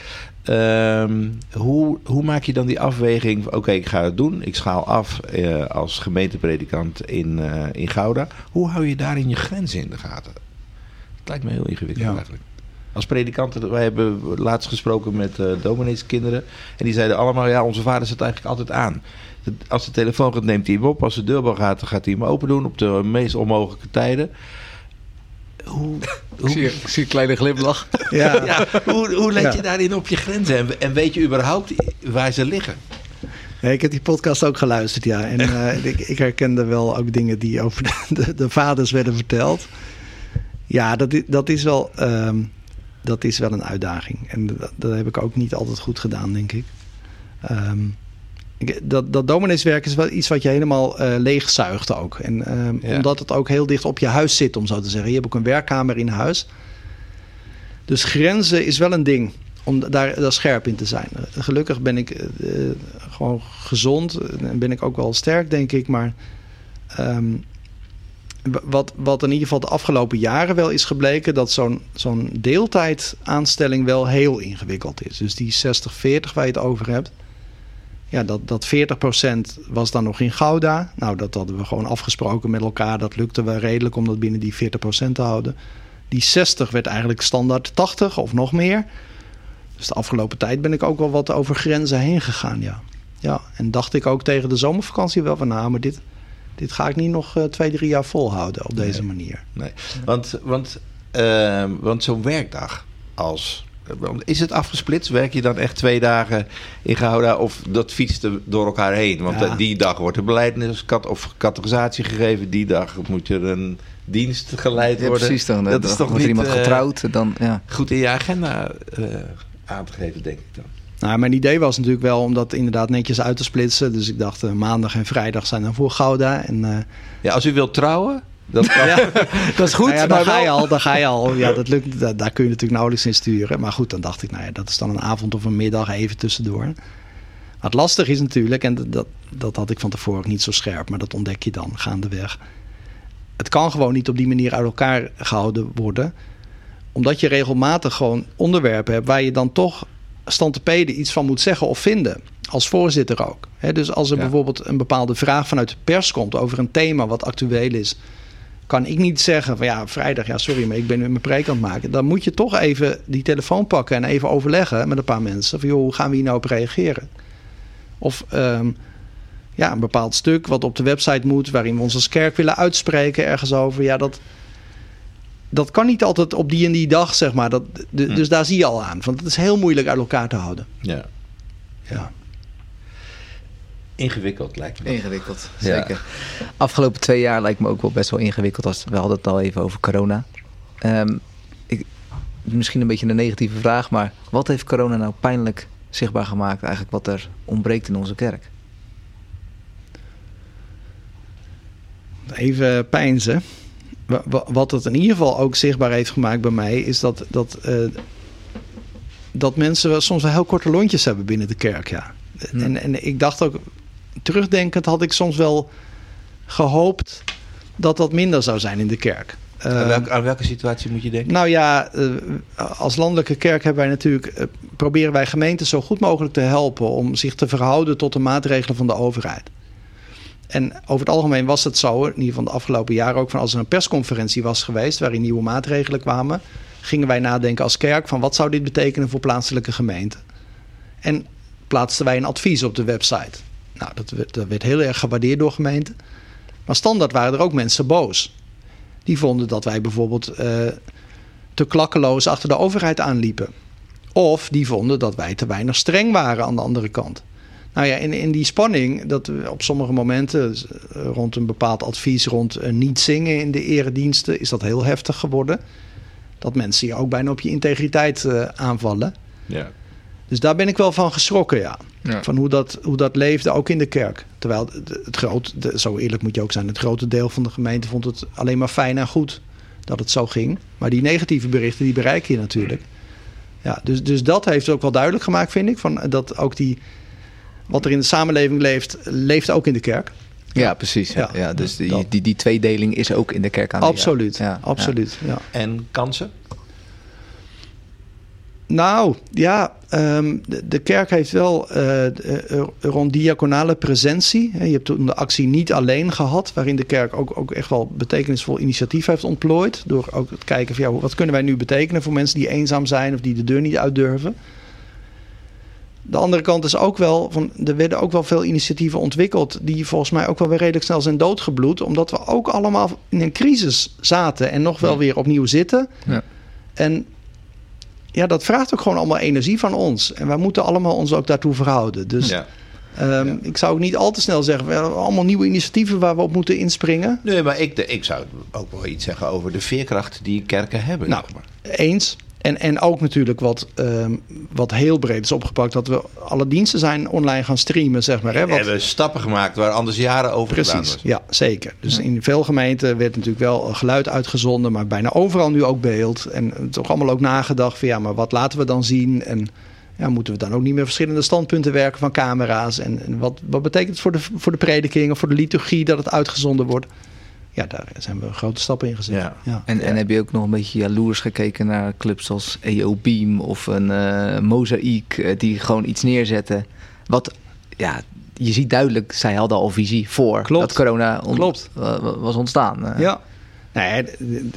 Ehm, hoe, hoe maak je dan die afweging? Oké, ik ga het doen. Ik schaal af eh, als gemeentepredikant in, in Gouda. Hoe hou je daarin je grenzen in de gaten? Het lijkt me heel ingewikkeld Ja. eigenlijk. Als predikanten, wij hebben laatst gesproken met domineeskinderen. En die zeiden allemaal, ja, onze vader zit eigenlijk altijd aan. Als de telefoon gaat, neemt hij hem op. Als de deurbel gaat, dan gaat hij hem open doen op de meest onmogelijke tijden. Hoe, Ik zie, ik zie een kleine glimlach. Ja, ja, hoe, hoe let Ja. je daarin op je grenzen? En, en weet je überhaupt waar ze liggen? Ja, ik heb die podcast ook geluisterd, ja. En eh, ik, ik herkende wel ook dingen die over de, de, de vaders werden verteld. Ja, dat, dat, is wel, ehm, dat is wel een uitdaging. En dat, dat heb ik ook niet altijd goed gedaan, denk ik. Ehm, ik- dat, dat domineeswerk is wel iets wat je helemaal eh leegzuigt ook. En ehm, Ja. omdat het ook heel dicht op je huis zit, om zo te zeggen. Je hebt ook een werkkamer in huis. Dus grenzen is wel een ding om daar, daar scherp in te zijn. Gelukkig ben ik eh, gewoon gezond en ben ik ook wel sterk, denk ik. Maar ehm, wat, wat in ieder geval de afgelopen jaren wel is gebleken, dat zo'n zo'n deeltijdaanstelling wel heel ingewikkeld is. Dus die 60-40 waar je het over hebt. Ja, dat, dat 40% was dan nog in Gouda. Nou, dat hadden we gewoon afgesproken met elkaar. Dat lukte wel redelijk om dat binnen die 40% te houden. Die 60 werd eigenlijk standaard 80 of nog meer. Dus de afgelopen tijd ben ik ook wel wat over grenzen heen gegaan, ja. Ja, en dacht ik ook tegen de zomervakantie wel van... nou, maar dit, dit ga ik niet nog eh, twee, drie jaar volhouden op deze Nee. manier. Nee. Want, want, ehm, want zo'n werkdag als... Is het afgesplitst? Werk je dan echt twee dagen in Gouda of dat fietst er door elkaar heen? Want Ja. eh, die dag wordt er beleidnis of categorisatie gegeven. Die dag moet er een dienst geleid Ja, worden. precies dan. Dat Dan is toch wordt niet er iemand eh, getrouwd. Dan, ja. goed in je agenda eh, aan te geven, denk ik dan. Nou, mijn idee was natuurlijk wel om dat inderdaad netjes uit te splitsen. Dus ik dacht, maandag en vrijdag zijn dan voor Gouda. En, eh, Ja, als u wilt trouwen, dat kan. Dat is goed, nou ja, dan ga je al, dan ga je al. Ja, dat lukt, daar, daar kun je natuurlijk nauwelijks in sturen. Maar goed, dan dacht ik, nou ja, dat is dan een avond of een middag even tussendoor. Wat lastig is natuurlijk, en dat, dat had ik van tevoren ook niet zo scherp, maar dat ontdek je dan gaandeweg. Het kan gewoon niet op die manier uit elkaar gehouden worden. Omdat je regelmatig gewoon onderwerpen hebt waar je dan toch stantepeden iets van moet zeggen of vinden. Als voorzitter ook. dus als er Ja. bijvoorbeeld een bepaalde vraag vanuit de pers komt over een thema wat actueel is, kan ik niet zeggen van ja, vrijdag, ja, sorry, maar ik ben nu mijn preek aan het maken. Dan moet je toch even die telefoon pakken en even overleggen met een paar mensen. Van joh, hoe gaan we hier nou op reageren? Of ehm, ja, een bepaald stuk wat op de website moet, waarin we ons als kerk willen uitspreken ergens over. Ja, dat, dat kan niet altijd op die en die dag, zeg maar. Dat, de- Hm. Dus daar zie je al aan. Want het is heel moeilijk uit elkaar te houden. Ja. Ja. Ingewikkeld lijkt me. Ingewikkeld, Ja. zeker. Afgelopen twee jaar lijkt me ook wel best wel ingewikkeld. Als, we hadden het al even over corona. Ehm, ik, misschien een beetje een negatieve vraag, maar wat heeft corona nou pijnlijk zichtbaar gemaakt? Eigenlijk wat er ontbreekt in onze kerk? Even pijnzen. Wa- wa- Wat het in ieder geval ook zichtbaar heeft gemaakt bij mij, is dat, dat, eh, dat mensen wel soms wel heel korte lontjes hebben binnen de kerk. Ja. En, en ik dacht ook, terugdenkend had ik soms wel gehoopt dat dat minder zou zijn in de kerk. Aan, Eh, welke, aan welke situatie moet je denken? nou ja, eh, als landelijke kerk hebben wij natuurlijk, eh, proberen wij gemeenten zo goed mogelijk te helpen om zich te verhouden tot de maatregelen van de overheid. En over het algemeen was het zo, in ieder geval de afgelopen jaren ook, van als er een persconferentie was geweest waarin nieuwe maatregelen kwamen, gingen wij nadenken als kerk van wat zou dit betekenen voor plaatselijke gemeenten. En plaatsten wij een advies op de website. Nou, dat werd, dat werd heel erg gewaardeerd door gemeenten. Maar standaard waren er ook mensen boos. Die vonden dat wij bijvoorbeeld eh, te klakkeloos achter de overheid aanliepen. Of die vonden dat wij te weinig streng waren aan de andere kant. Nou ja, in, in die spanning, dat we op sommige momenten eh, rond een bepaald advies, rond eh, niet zingen in de erediensten, is dat heel heftig geworden. Dat mensen je ook bijna op je integriteit aanvallen. Ja. Dus daar ben ik wel van geschrokken, ja. Ja. Van hoe dat, hoe dat leefde, ook in de kerk. Terwijl het, het groot, de- zo eerlijk moet je ook zijn, het grote deel van de gemeente vond het alleen maar fijn en goed dat het zo ging. Maar die negatieve berichten, die bereiken je natuurlijk. Ja, dus, dus dat heeft ook wel duidelijk gemaakt, vind ik. Van, dat ook die, wat er in de samenleving leeft, leeft ook in de kerk. Ja, precies. Ja. Ja. Ja, dus die, die, die tweedeling is ook in de kerk aan Absoluut, Ja, absoluut. Ja. En kansen? Nou, ja, ehm, de, de kerk heeft wel eh, eh, rond diaconale presentie. Hè, Je hebt toen de actie niet alleen gehad, waarin de kerk ook, ook echt wel betekenisvol initiatief heeft ontplooid. Door ook het kijken van ja, wat kunnen wij nu betekenen voor mensen die eenzaam zijn of die de deur niet uit durven. De andere kant is ook wel, van, er werden ook wel veel initiatieven ontwikkeld die volgens mij ook wel weer redelijk snel zijn doodgebloed. Omdat we ook allemaal in een crisis zaten en nog wel weer opnieuw zitten. Ja. En ja, dat vraagt ook gewoon allemaal energie van ons. En wij moeten allemaal ons ook daartoe verhouden. Dus Ja. ehm, Ja. ik zou ook niet al te snel zeggen, we hebben allemaal nieuwe initiatieven waar we op moeten inspringen. Nee, maar ik, ik zou ook wel iets zeggen over de veerkracht die kerken hebben. Nou. Eens. En, en ook natuurlijk wat, ehm, wat heel breed is opgepakt, dat we alle diensten zijn online gaan streamen, zeg maar. Hè? We hebben stappen gemaakt waar anders jaren over gedaan Precies, was. ja, zeker. Dus in veel gemeenten werd natuurlijk wel geluid uitgezonden, maar bijna overal nu ook beeld. En toch allemaal ook nagedacht van ja, maar wat laten we dan zien? En ja, moeten we dan ook niet meer verschillende standpunten werken van camera's? En, en wat, wat betekent het voor de, voor de prediking of voor de liturgie dat het uitgezonden wordt? Ja, daar zijn we grote stappen in gezet. Ja. Ja. En, en heb je ook nog een beetje jaloers gekeken naar clubs als EO Beam of een eh Mozaïek eh, die gewoon iets neerzetten? Wat, ja, je ziet duidelijk, zij hadden al visie voor Klopt. dat corona on- Klopt. wa- wa- was ontstaan. eh. Ja. Nee,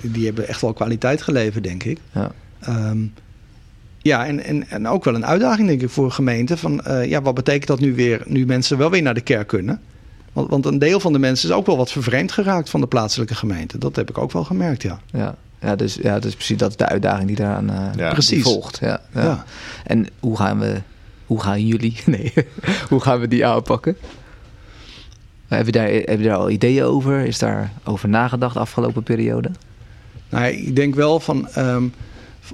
die hebben echt wel kwaliteit geleverd, denk ik. Ja. Ehm, ja, en, en, en ook wel een uitdaging, denk ik, voor gemeenten. Van, eh, ja, wat betekent dat nu weer, nu mensen wel weer naar de kerk kunnen? Want, want een deel van de mensen is ook wel wat vervreemd geraakt van de plaatselijke gemeente. Dat heb ik ook wel gemerkt, ja. Ja. Ja, dus, ja, dus precies dat is de uitdaging die daaraan eh, Ja. Precies. volgt. Ja, ja. Ja. En hoe gaan we, hoe gaan jullie, nee, hoe gaan we die aanpakken? Heb je, daar, heb je daar al ideeën over? Is daar over nagedacht de afgelopen periode? Nou, ik denk wel van, ehm,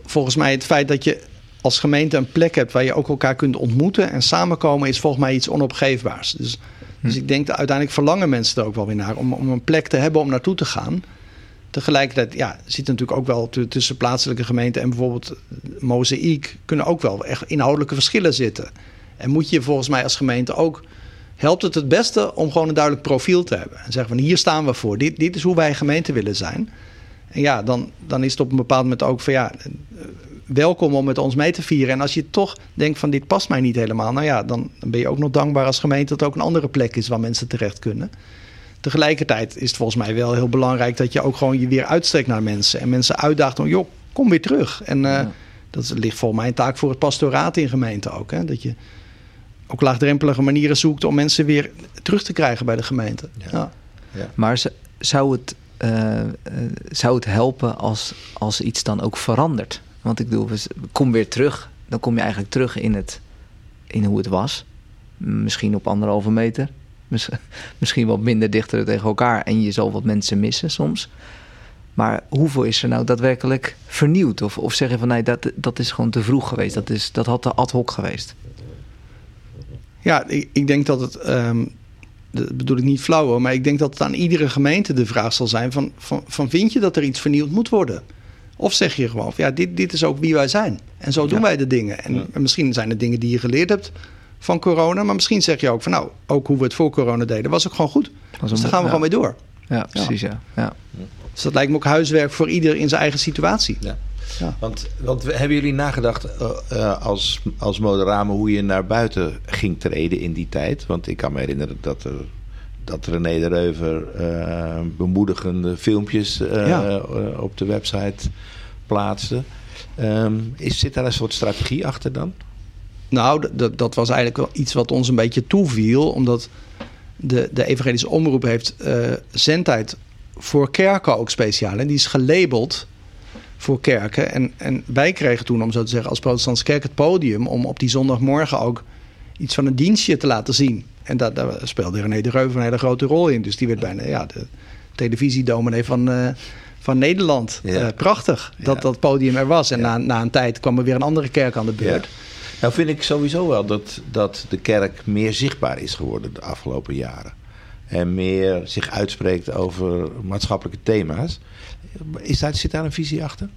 volgens mij het feit dat je als gemeente een plek hebt waar je ook elkaar kunt ontmoeten en samenkomen, is volgens mij iets onopgeefbaars. Dus, dus ik denk dat uiteindelijk verlangen mensen er ook wel weer naar om, om een plek te hebben om naartoe te gaan. Tegelijkertijd, ja, zit natuurlijk ook wel tu- tussen plaatselijke gemeenten en bijvoorbeeld Mozaïek kunnen ook wel echt inhoudelijke verschillen zitten. En moet je volgens mij als gemeente ook helpt het het beste om gewoon een duidelijk profiel te hebben. En zeggen van hier staan we voor. Dit, dit is hoe wij gemeente willen zijn. En ja, dan, dan is het op een bepaald moment ook van ja, welkom om met ons mee te vieren. En als je toch denkt van dit past mij niet helemaal, nou ja, dan, dan ben je ook nog dankbaar als gemeente dat het ook een andere plek is waar mensen terecht kunnen. Tegelijkertijd is het volgens mij wel heel belangrijk dat je ook gewoon je weer uitstrekt naar mensen. En mensen uitdaagt om, joh, kom weer terug. En uh, dat ligt volgens mij een taak voor het pastoraat in gemeente ook. Hè? Dat je ook laagdrempelige manieren zoekt om mensen weer terug te krijgen bij de gemeente. Ja. Ja. Maar zou het, uh, zou het helpen als, als iets dan ook verandert? Want ik bedoel, kom weer terug. Dan kom je eigenlijk terug in, het, in hoe het was. Misschien op anderhalve meter. Misschien wat minder dichter tegen elkaar. En je zal wat mensen missen soms. Maar hoeveel is er nou daadwerkelijk vernieuwd? Of, of zeg je van nee, dat, dat is gewoon te vroeg geweest. Dat, is, dat had te ad hoc geweest. Ja, ik, ik denk dat het. Um, dat bedoel ik niet flauw maar ik denk dat het aan iedere gemeente de vraag zal zijn: van, van vind je dat er iets vernieuwd moet worden? Of zeg je gewoon: ja, dit, dit is ook wie wij zijn. En zo doen wij de dingen. En, en misschien zijn het dingen die je geleerd hebt van corona. Maar misschien zeg je ook van nou, ook hoe we het voor corona deden, was ook gewoon goed. Dus daar gaan we ja. gewoon mee door. Ja, precies. Ja. ja. Dus dat lijkt me ook huiswerk voor ieder in zijn eigen situatie. Ja. Ja. Want, want hebben jullie nagedacht uh, uh, als, als Moderame hoe je naar buiten ging treden in die tijd? Want ik kan me herinneren dat, er, dat René de Reuver uh, bemoedigende filmpjes ja. op de website plaatste. Um, is, zit daar een soort strategie achter dan? Nou, dat, dat was eigenlijk wel iets wat ons een beetje toeviel. Omdat de, de evangelische omroep heeft zendtijd voor kerken ook speciaal. En die is gelabeld voor kerken. En, en wij kregen toen, om zo te zeggen, als protestantse kerk het podium... om op die zondagmorgen ook iets van een dienstje te laten zien. En daar, daar speelde René de Reuven een hele grote rol in. Dus die werd bijna ja, de televisiedominee van, uh, van Nederland. Ja. Uh, prachtig dat ja. dat podium er was. En ja. na, na een tijd kwam er weer een andere kerk aan de beurt. Nou vind ik sowieso wel dat, dat de kerk meer zichtbaar is geworden de afgelopen jaren. En meer zich uitspreekt over maatschappelijke thema's. Is daar, zit daar een visie achter?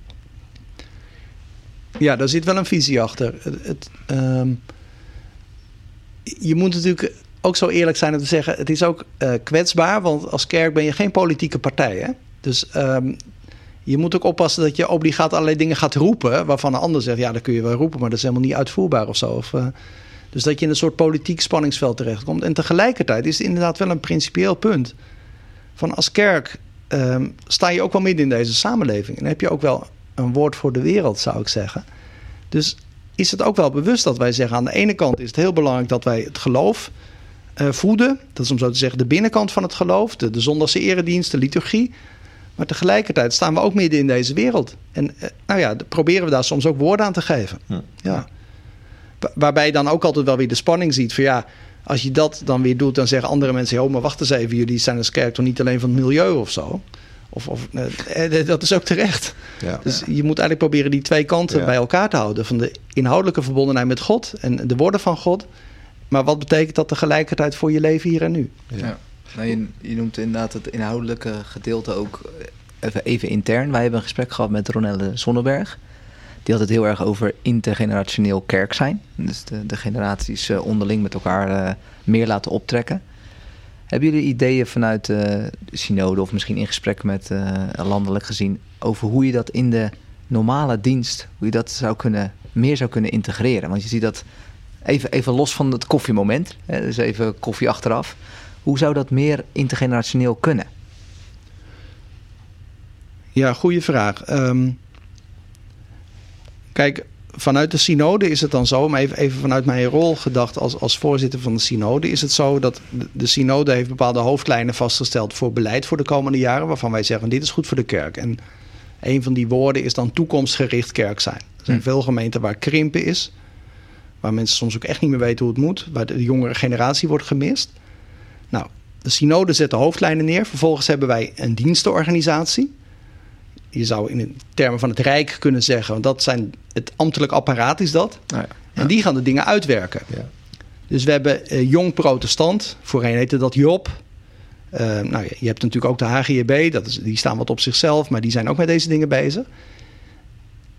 Ja, daar zit wel een visie achter. Het, het, um, je moet natuurlijk ook zo eerlijk zijn om te zeggen: het is ook uh, kwetsbaar, want als kerk ben je geen politieke partij. Hè? Dus um, je moet ook oppassen dat je obligaat allerlei dingen gaat roepen, waarvan een ander zegt: ja, dat kun je wel roepen, maar dat is helemaal niet uitvoerbaar of zo. Of, uh, dus dat je in een soort politiek spanningsveld terechtkomt. En tegelijkertijd is het inderdaad wel een principieel punt. Van als kerk um, sta je ook wel midden in deze samenleving. En heb je ook wel een woord voor de wereld, zou ik zeggen. Dus is het ook wel bewust dat wij zeggen: aan de ene kant is het heel belangrijk dat wij het geloof voeden. Dat is om zo te zeggen de binnenkant van het geloof, de, de zondagse eredienst, de liturgie. Maar tegelijkertijd staan we ook midden in deze wereld. En uh, nou ja, proberen we daar soms ook woorden aan te geven. Ja. ja. Waarbij je dan ook altijd wel weer de spanning ziet van ja, als je dat dan weer doet, dan zeggen andere mensen: oh, maar wacht eens even, jullie zijn als kerk toch niet alleen van het milieu of zo. Of, of eh, dat is ook terecht. Ja. Dus je moet eigenlijk proberen die twee kanten ja. bij elkaar te houden. Van de inhoudelijke verbondenheid met God en de woorden van God. Maar wat betekent dat tegelijkertijd voor je leven hier en nu? Ja. Nou, je, je, noemt inderdaad het inhoudelijke gedeelte ook even, even intern. Wij hebben een gesprek gehad met Ronelle Zonneberg. Die had het heel erg over intergenerationeel kerk zijn. Dus de, de generaties uh, onderling met elkaar uh, meer laten optrekken. Hebben jullie ideeën vanuit de synode of misschien in gesprek met landelijk gezien over hoe je dat in de normale dienst, hoe je dat zou kunnen, meer zou kunnen integreren? Want je ziet dat even, even los van het koffiemoment, hè, dus even koffie achteraf. Hoe zou dat meer intergenerationeel kunnen? Ja, goede vraag. Um, Kijk, vanuit de synode is het dan zo, maar even, even vanuit mijn rol gedacht als, als voorzitter van de synode, is het zo dat de, de synode heeft bepaalde hoofdlijnen vastgesteld voor beleid voor de komende jaren, waarvan wij zeggen dit is goed voor de kerk. En een van die woorden is dan toekomstgericht kerk zijn. Er zijn hm. veel gemeenten waar krimpen is, waar mensen soms ook echt niet meer weten hoe het moet, waar de jongere generatie wordt gemist. Nou, de synode zet de hoofdlijnen neer. Vervolgens hebben wij een dienstenorganisatie je zou in termen van het Rijk kunnen zeggen, want dat zijn het ambtelijk apparaat is dat. ja. En die gaan de dingen uitwerken. Ja. Dus we hebben uh, Jong Protestant, voorheen heette dat Job. Uh, nou, je hebt natuurlijk ook de HGB, dat is, die staan wat op zichzelf, maar die zijn ook met deze dingen bezig.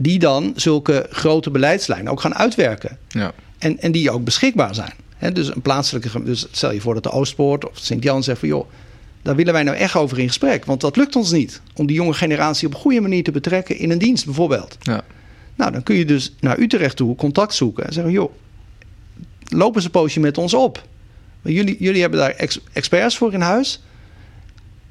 Die dan zulke grote beleidslijnen ook gaan uitwerken. Ja. En, en die ook beschikbaar zijn. Dus een plaatselijke. Dus stel je voor dat de Oostpoort of Sint-Jan zegt van joh. Daar willen wij nou echt over in gesprek. Want dat lukt ons niet. Om die jonge generatie op een goede manier te betrekken in een dienst bijvoorbeeld. Ja. Nou, dan kun je dus naar Utrecht toe contact zoeken. En zeggen, joh, loop eens een poosje met ons op. Jullie, jullie hebben daar ex- experts voor in huis.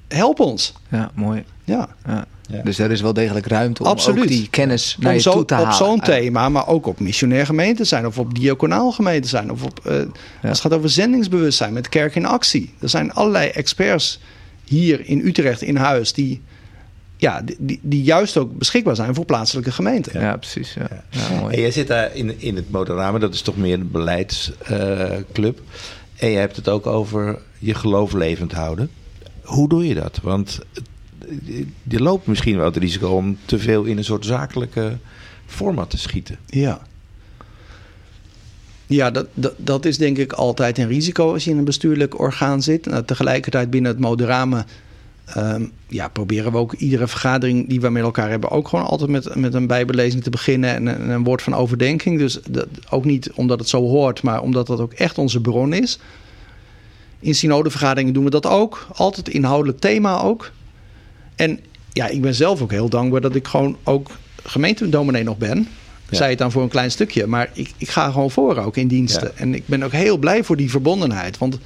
Help ons. ja, mooi. Ja, Ja. Ja. Dus er is wel degelijk ruimte om Absoluut. ook die kennis naar om je zo, toe te op halen. zo'n thema, maar ook op missionair gemeente zijn. Of op diaconaal gemeente zijn. Of op, eh, Als het gaat over zendingsbewustzijn met Kerk in Actie. Er zijn allerlei experts hier in Utrecht in huis... die, ja, die- die, die juist ook beschikbaar zijn voor plaatselijke gemeenten. Ja, precies. Ja. Ja, mooi. En jij zit daar in, in het Motorama, dat is toch meer een beleidsclub. en je hebt het ook over je geloof levend houden. Hoe doe je dat? Want eh, je loopt misschien wel het risico om te veel in een soort zakelijke format te schieten. Ja. Ja, dat, dat, dat is denk ik altijd een risico als je in een bestuurlijk orgaan zit. Nou, tegelijkertijd binnen het Moderame ehm, ja, proberen we ook iedere vergadering die we met elkaar hebben... ook gewoon altijd met, met een bijbelezing te beginnen en een, een woord van overdenking. Dus dat, ook niet omdat het zo hoort, maar omdat dat ook echt onze bron is. In synodevergaderingen doen we dat ook. Altijd inhoudelijk thema ook. En ja, ik ben zelf ook heel dankbaar dat ik gewoon ook gemeentedominee nog ben. Ja. Zij het dan voor een klein stukje. Maar ik, ik ga gewoon voor ook in diensten. Ja. En ik ben ook heel blij voor die verbondenheid. Want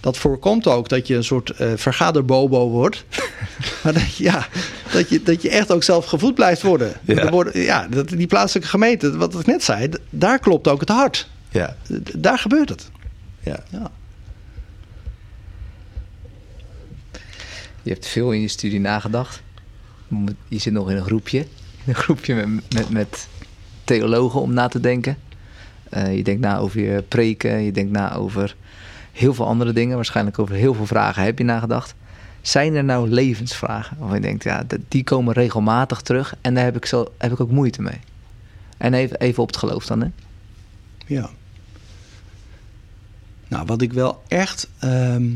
dat voorkomt ook dat je een soort eh vergaderbobo wordt. maar dat, je- ja, dat, je, dat je echt ook zelf gevoed blijft worden. Ja. Worden ja, dat, die plaatselijke gemeente, wat ik net zei, daar klopt ook het hart. Ja, D- Daar gebeurt het. ja. Ja. Je hebt veel in je studie nagedacht. Je zit nog in een groepje. Een groepje met, met, met theologen om na te denken. Eh, je denkt na over je preken. Je denkt na over heel veel andere dingen. Waarschijnlijk over heel veel vragen heb je nagedacht. Zijn er nou levensvragen? Waarvan je denkt, ja, die komen regelmatig terug. En daar heb ik, zo, heb ik ook moeite mee. En even, even op het geloof dan, hè? Ja. Nou, wat ik wel echt, ehm,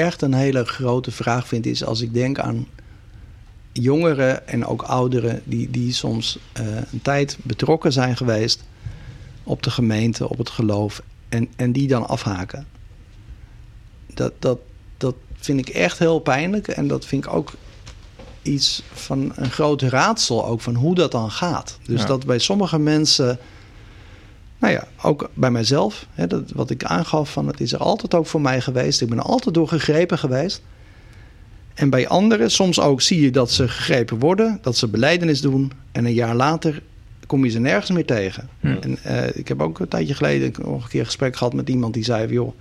echt een hele grote vraag vind, is als ik denk aan jongeren en ook ouderen die, die soms eh, een tijd betrokken zijn geweest op de gemeente, op het geloof, en, en die dan afhaken. Dat, dat, dat vind ik echt heel pijnlijk en dat vind ik ook iets van een groot raadsel ook van hoe dat dan gaat. Dus Ja. dat bij sommige mensen nou ja, ook bij mijzelf, hè, dat, wat ik aangaf, van het is er altijd ook voor mij geweest. Ik ben er altijd door gegrepen geweest. En bij anderen, soms ook zie je dat ze gegrepen worden, dat ze beleidenis doen. En een jaar later kom je ze nergens meer tegen. Hm. En eh, ik heb ook een tijdje geleden nog een keer een gesprek gehad met iemand die zei: joh,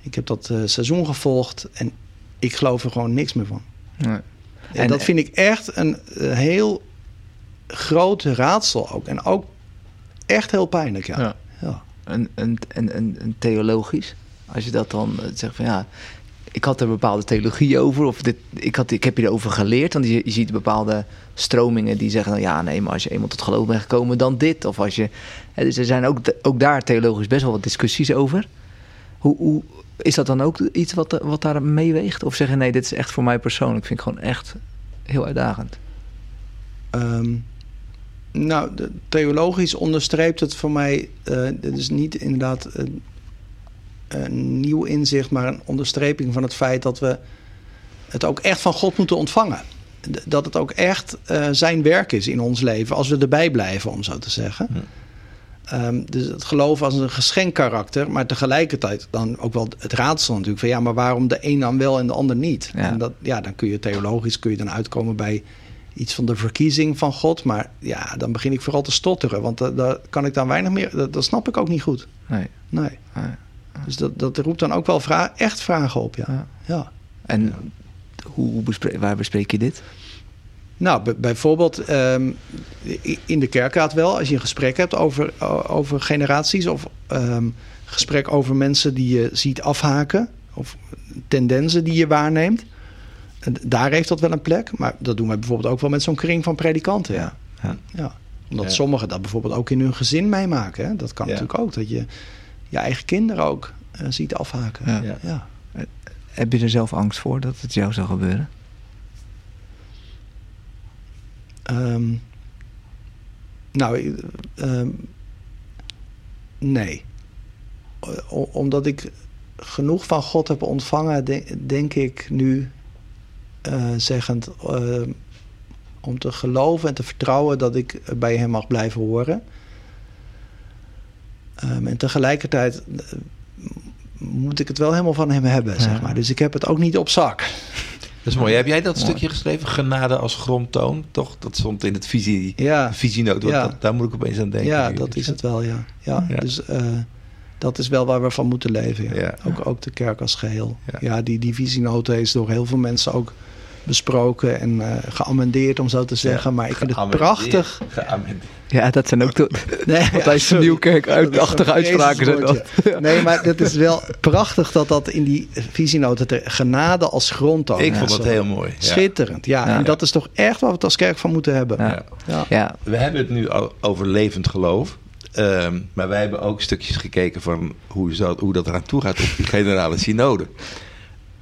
ik heb dat eh, seizoen gevolgd en ik geloof er gewoon niks meer van. Nee. En, En- dat vind ik echt een, een heel groot raadsel ook. En ook echt heel pijnlijk, ja. Ja. een, een, een, een theologisch. Als je dat dan eh, zegt van ja, ik had er bepaalde theologie over. Of dit, ik, had, ik heb hierover geleerd. Want je, je ziet bepaalde stromingen die zeggen... dan, ja, nee, maar als je eenmaal tot geloof bent gekomen, dan dit. Of als je... Hè, dus er zijn ook, ook daar theologisch best wel wat discussies over. Hoe, hoe, is dat dan ook iets wat, wat daar meeweegt? Of zeggen nee, dit is echt voor mij persoonlijk. Vind ik gewoon echt heel uitdagend. Ehm, nou, de, theologisch onderstreept het voor mij... eh dit is niet inderdaad een, een nieuw inzicht... maar een onderstreping van het feit dat we het ook echt van God moeten ontvangen. Dat het ook echt eh, zijn werk is in ons leven... als we erbij blijven, om zo te zeggen. Hm. Ehm, dus het geloof als een geschenkkarakter... maar tegelijkertijd dan ook wel het raadsel natuurlijk... van ja, maar waarom de een dan wel en de ander niet? Ja. En dat, ja, dan kun je theologisch kun je dan uitkomen bij iets van de verkiezing van God. Maar ja, dan begin ik vooral te stotteren. Want daar, kan ik dan weinig meer... Dat, snap ik ook niet goed. Nee. Nee. nee. Dus dat, dat roept dan ook wel vra echt vragen op, ja. Ja. ja. En hoe, hoe bespre- waar bespreek je dit? Nou, bijvoorbeeld ehm, in de kerkraad wel. Als je een gesprek hebt over, over generaties... of ehm gesprek over mensen die je ziet afhaken... of tendensen die je waarneemt... Daar heeft dat wel een plek. Maar dat doen wij bijvoorbeeld ook wel met zo'n kring van predikanten. Ja. Ja. Ja. Omdat Ja. sommigen dat bijvoorbeeld ook in hun gezin meemaken. Hè? Dat kan natuurlijk ook. Dat je je eigen kinderen ook eh, ziet afhaken. Ja. Heb je er zelf angst voor dat het jou zou gebeuren? Ehm, nou, ehm, Nee. O- omdat ik genoeg van God heb ontvangen, de- denk ik nu zeggend eh, om te geloven en te vertrouwen dat ik bij Hem mag blijven horen. Ehm, en tegelijkertijd eh, moet ik het wel helemaal van Hem hebben, zeg maar. Dus ik heb het ook niet op zak. Dat is mooi. Heb jij dat Mooi. stukje geschreven? Genade als grondtoon, toch? Dat stond in het visie, Ja, visienoot. want Ja. dat- daar moet ik opeens aan denken. ja nu. dat is het wel, ja. ja, Ja. Dus eh, dat is wel waar we van moeten leven. Ook, ook de kerk als geheel. Ja. Die, die visienota is door heel veel mensen ook besproken en eh geamendeerd, om zo te zeggen. maar ik vind het prachtig. Geamendeerd. Ja, dat zijn ook de Nee, Matthijs van sorry. Nieuwkerk Dat is uitachtige een uitspraken. zijn dat. Nee, maar het is wel prachtig dat dat in die visienota ter genade als grondtoon Ik is. vond het heel mooi. Ja. Schitterend, ja. Ja. En dat is toch echt waar we het als kerk van moeten hebben. Ja. Ja. Ja. Ja, We hebben het nu al over levend geloof. Ehm, maar wij hebben ook stukjes gekeken van hoe, zo, hoe dat eraan toe gaat op die generale synode.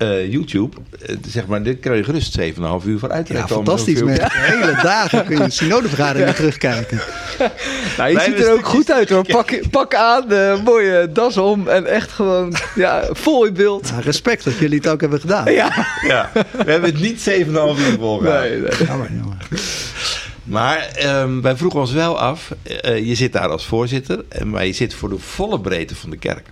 Eh, YouTube, eh, zeg maar, daar kun je gerust 7,5 uur voor uit. Ja, fantastisch. Met hele dagen kun je synodevergaderingen terugkijken. nou, je Wij ziet er ook goed uit hoor. Pak, pak aan, eh, mooie das om en echt gewoon ja, vol in beeld. Respect dat jullie het ook hebben gedaan. Ja, Ja, we hebben het niet 7,5 uur volgehouden. nee, nee. Jammer, jammer. Maar ehm, wij vroegen ons wel af, eh, je zit daar als voorzitter, maar je zit voor de volle breedte van de kerk.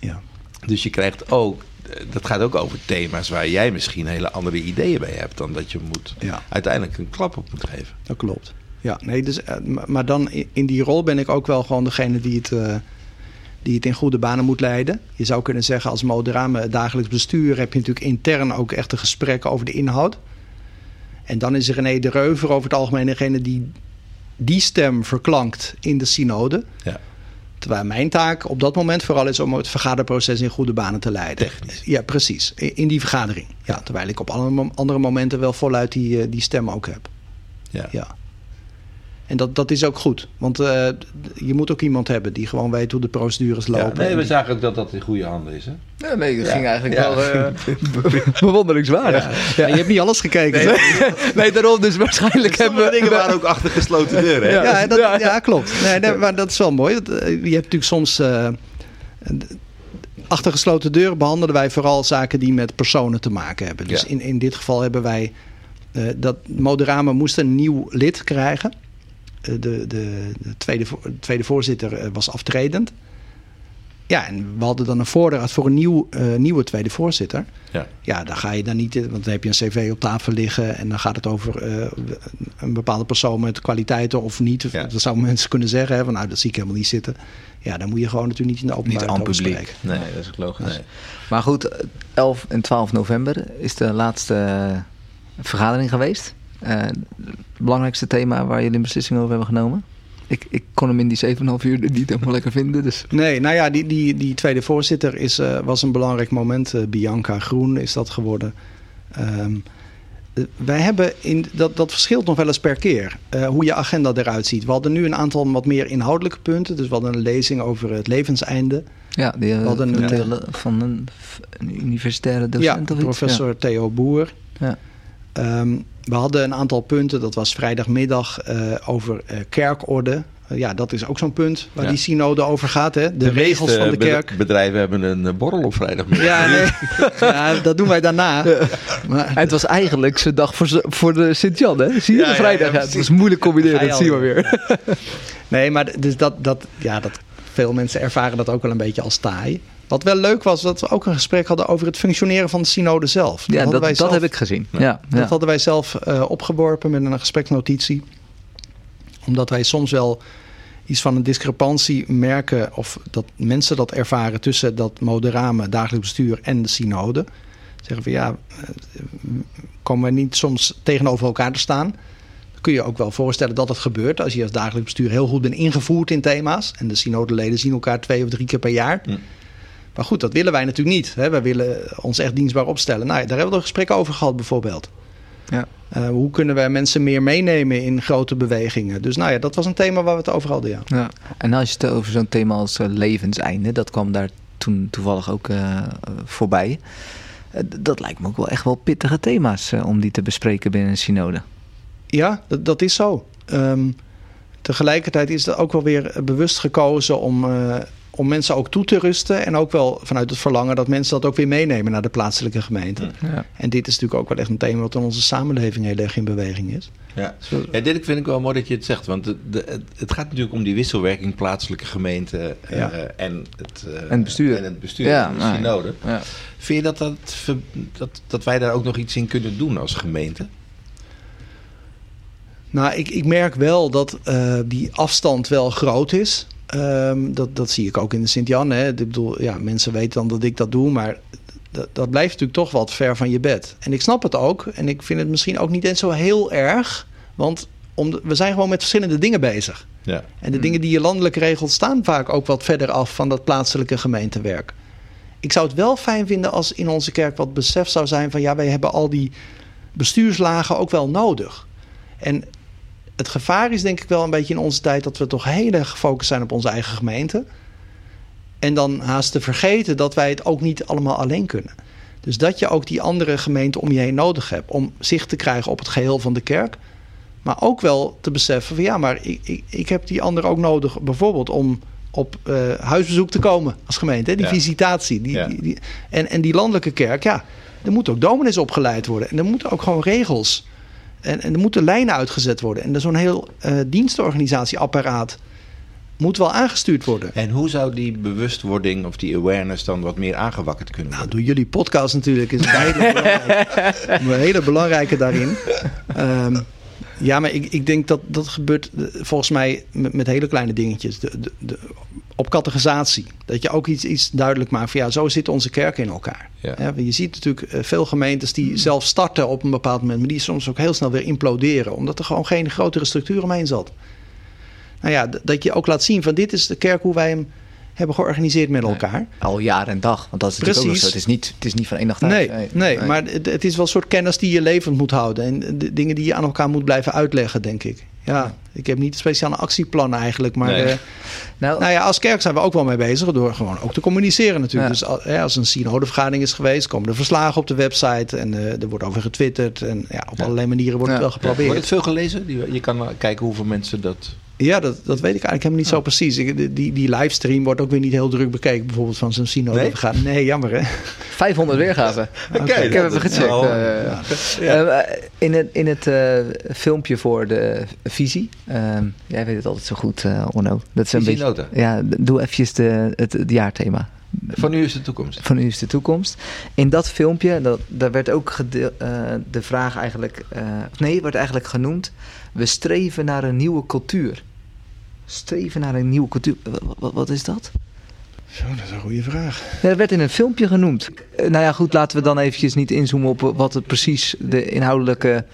Ja. Dus je krijgt ook, dat gaat ook over thema's waar jij misschien hele andere ideeën bij hebt dan dat je moet, Ja. uiteindelijk een klap op moet geven. Dat klopt. Ja, nee, dus, eh, maar- dan in die rol ben ik ook wel gewoon degene die het, eh, die het in goede banen moet leiden. Je zou kunnen zeggen, als moderame dagelijks bestuur heb je natuurlijk intern ook echt een gesprek over de inhoud. En dan is René de Reuver over het algemeen degene die die stem verklankt in de synode. Ja. Terwijl mijn taak op dat moment vooral is om het vergaderproces in goede banen te leiden. Technisch. Ja, precies. In die vergadering. Ja, terwijl ik op andere momenten wel voluit die, eh, die stem ook heb. Ja. Ja. En dat, dat is ook goed. Want eh, je moet ook iemand hebben die gewoon weet hoe de procedures Ja, lopen. nee, En we die- zagen ook dat dat in goede handen is. Hè? Ja, nee, dat Ja. ging eigenlijk Ja. wel eh, bewonderingswaardig. Ja, je hebt niet alles gekeken. Nee, nee, daarom dus waarschijnlijk hebben we... dingen waren ook achter gesloten deuren. Hè? Ja. Ja, dat, Ja. ja. klopt. Nee, nee, maar dat is wel mooi. Eh, Je hebt natuurlijk soms. eh, achter gesloten deuren behandelen wij vooral zaken die met personen te maken hebben. Dus Ja. in, in dit geval hebben wij. eh, dat Moderame moest een nieuw lid krijgen. Eh, de, de, de tweede, tweede voorzitter eh, was aftredend. Ja, en we hadden dan een voorraad voor een nieuw, eh, nieuwe tweede voorzitter. Ja. Ja, daar ga je dan niet in, want dan heb je een cv op tafel liggen en dan gaat het over een bepaalde persoon met kwaliteiten of niet. Ja. Dat zouden mensen kunnen zeggen, hè, van nou, dat zie ik helemaal niet zitten. Ja, dan moet je gewoon natuurlijk niet in de Niet openbaarheid aan publiek. spreken. Nee, dat is ook logisch. Nee. Maar goed, 11 en 12 november is de laatste vergadering geweest. Eh, het belangrijkste thema waar jullie een beslissing over hebben genomen. Ik, ik kon hem in die 7,5 uur niet helemaal lekker vinden. Dus Nee, nou ja, die, die, die tweede voorzitter is, eh, was een belangrijk moment. Eh, Bianca Groen is dat geworden. Ehm, eh, wij hebben, in, dat, dat verschilt nog wel eens per keer, eh, hoe je agenda eruit ziet. We hadden nu een aantal wat meer inhoudelijke punten. Dus we hadden een lezing over het levenseinde. ja, die, eh, hadden van, een, van een, een universitaire docent ja, of iets. professor Theo Boer. Ja. Ehm, we hadden een aantal punten, dat was vrijdagmiddag, eh, over eh, kerkorde. Eh, ja, dat is ook zo'n punt waar Ja. die synode over gaat. Hè? De, regels meeste van de kerk. bedrijven hebben een borrel op vrijdagmiddag. Ja, nee. ja, dat doen wij daarna. Maar, En het was eigenlijk zijn dag voor, voor de Sint-Jan, hè? Zie je, Ja, de vrijdag. ja, Ja, het was moeilijk combineren, dat zien we weer. nee, maar dus dat, dat, ja, dat, veel mensen ervaren dat ook wel een beetje als taai. Wat wel leuk was, dat we ook een gesprek hadden over het functioneren van de synode zelf. Ja, hadden dat, wij dat heb ik gezien. Ja, ja. Dat hadden wij zelf eh, opgeworpen met een gespreksnotitie. Omdat wij soms wel iets van een discrepantie merken... of dat mensen dat ervaren tussen dat moderame dagelijks bestuur en de synode. Zeggen van ja, eh, komen we niet soms tegenover elkaar te staan... Dan kun je ook wel voorstellen dat het gebeurt... als je als dagelijks bestuur heel goed bent ingevoerd in thema's... en de synodeleden zien elkaar twee of drie keer per jaar... Hm. Maar goed, dat willen wij natuurlijk niet. Hè? Wij willen ons echt dienstbaar opstellen. Nou, daar hebben we een gesprek over gehad bijvoorbeeld. Ja. Uh, hoe kunnen we mensen meer meenemen in grote bewegingen? Dus nou ja, dat was een thema waar we het over hadden, ja. Ja. En als je het over zo'n thema als uh, levenseinde, dat kwam daar toen toevallig ook uh, voorbij. Dat lijkt me ook wel echt wel pittige thema's om die te bespreken binnen een synode. Ja, dat, dat is zo. Um, tegelijkertijd is er ook wel weer bewust gekozen om, om mensen ook toe te rusten. En ook wel vanuit het verlangen dat mensen dat ook weer meenemen naar de plaatselijke gemeente. Ja. En dit is natuurlijk ook wel echt een thema wat in onze samenleving heel erg in beweging is. Ja. ja, dit vind ik wel mooi dat je het zegt. Want de, de, het gaat natuurlijk om die wisselwerking plaatselijke gemeente uh, en, het, uh, en het bestuur. En het bestuur, ja, de synode. Ja. Vind je dat, dat, dat, dat wij daar ook nog iets in kunnen doen als gemeente? Nou, ik, ik merk wel dat uh, die afstand wel groot is. Um, dat, dat zie ik ook in de Sint-Jan. Ik bedoel, ja, mensen weten dan dat ik dat doe, maar dat, dat, blijft natuurlijk toch wat ver van je bed. En ik snap het ook. En ik vind het misschien ook niet eens zo heel erg. Want om we zijn gewoon met verschillende dingen bezig. Ja. En de dingen die je landelijk regelt staan vaak ook wat verder af van dat plaatselijke gemeentewerk. Ik zou het wel fijn vinden als in onze kerk wat besef zou zijn van ja, wij hebben al die bestuurslagen ook wel nodig. En het gevaar is denk ik wel een beetje in onze tijd dat we toch heel erg gefocust zijn op onze eigen gemeente. En dan haast te vergeten dat wij het ook niet allemaal alleen kunnen. Dus dat je ook die andere gemeenten om je heen nodig hebt om zicht te krijgen op het geheel van de kerk. Maar ook wel te beseffen van ja, maar ik, ik, ik heb die andere ook nodig, bijvoorbeeld om op uh, huisbezoek te komen als gemeente. Hè? Die visitatie. Die, die, die, en, en die landelijke kerk, ja, er moeten ook dominees opgeleid worden. En er moeten ook gewoon regels. En, en er moeten lijnen uitgezet worden. En zo'n heel uh, dienstenorganisatieapparaat moet wel aangestuurd worden. En hoe zou die bewustwording of die awareness dan wat meer aangewakkerd kunnen nou, worden? Nou, door jullie podcast natuurlijk is een hele, belangrijke, een hele belangrijke daarin. Um, ja, maar ik, ik denk dat dat gebeurt eh, volgens mij met, met hele kleine dingetjes. De, de, de, op categorisatie. Dat je ook iets, iets duidelijk maakt van ja, zo zitten onze kerken in elkaar. Ja. je ziet natuurlijk eh, veel gemeentes die zelf starten op een bepaald moment, maar die soms ook heel snel weer imploderen, omdat er gewoon geen grotere structuur omheen zat. Nou ja, dat je ook laat zien van dit is de kerk hoe wij hem hebben georganiseerd met elkaar. al jaar en dag, want dat is natuurlijk ook zo. Het is niet, het is niet van één dag nee, nee, nee, maar het, het, is wel een soort kennis die je levend moet houden. En de dingen die je aan elkaar moet blijven uitleggen, denk ik. Ja, ik heb niet speciale actieplan eigenlijk. Maar nee. uh, nou, nou, ja, als kerk zijn we ook wel mee bezig. Door gewoon ook te communiceren natuurlijk. Dus als een synodevergadering is geweest, komen er verslagen op de website. En uh, er wordt over getwitterd. En ja, op allerlei manieren wordt het wel geprobeerd. Wordt het veel gelezen? Je kan kijken hoeveel mensen dat ja, dat, dat weet ik eigenlijk helemaal niet zo precies. die, die livestream wordt ook weer niet heel druk bekeken. Bijvoorbeeld van zo'n Sino. Nee? Nee, jammer hè. 500 weergaven. okay, ik heb even gecheckt. Oh, uh, ja. uh, in het, in het uh, filmpje voor de visie. Ehm, jij weet het altijd zo goed, Onno. Dat is een beetje, Ja, doe eventjes de, het, het jaarthema. Van nu is de toekomst. Van nu is de toekomst. In dat filmpje, dat, daar werd ook de vraag eigenlijk... nee, wordt eigenlijk genoemd we streven naar een nieuwe cultuur. Streven naar een nieuwe cultuur. Wat is dat? Zo, dat is een goede vraag. Dat werd in een filmpje genoemd. Uh, nou ja, goed, laten we dan eventjes niet inzoomen op wat het precies de inhoudelijke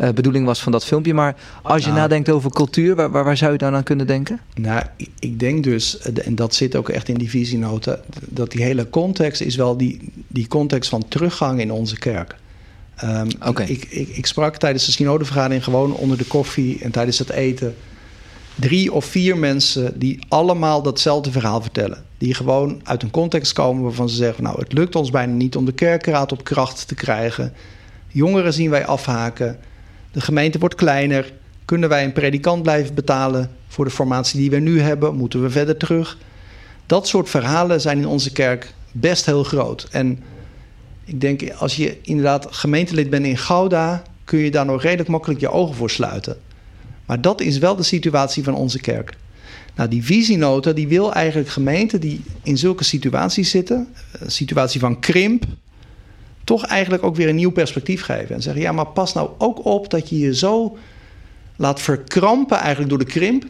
uh, bedoeling was van dat filmpje. Maar als je nou, nadenkt over cultuur, waar, waar, zou je dan aan kunnen denken? Nou, ik denk dus, en dat zit ook echt in die visienota, dat die hele context is wel die, die context van teruggang in onze kerk. Um, ik, ik, ik, sprak tijdens de synodevergadering gewoon onder de koffie en tijdens het eten drie of vier mensen die allemaal datzelfde verhaal vertellen. Die gewoon uit een context komen waarvan ze zeggen: Nou, het lukt ons bijna niet om de kerkraad op kracht te krijgen. Jongeren zien wij afhaken. De gemeente wordt kleiner. Kunnen wij een predikant blijven betalen voor de formatie die we nu hebben? Moeten we verder terug? Dat soort verhalen zijn in onze kerk best heel groot. En ik denk, als je inderdaad gemeentelid bent in Gouda, kun je daar nog redelijk makkelijk je ogen voor sluiten. Maar dat is wel de situatie van onze kerk. Nou, die visienota die wil eigenlijk gemeenten die in zulke situaties zitten, een situatie van krimp, toch eigenlijk ook weer een nieuw perspectief geven. En zeggen, ja, maar pas nou ook op dat je je zo laat verkrampen eigenlijk door de krimp.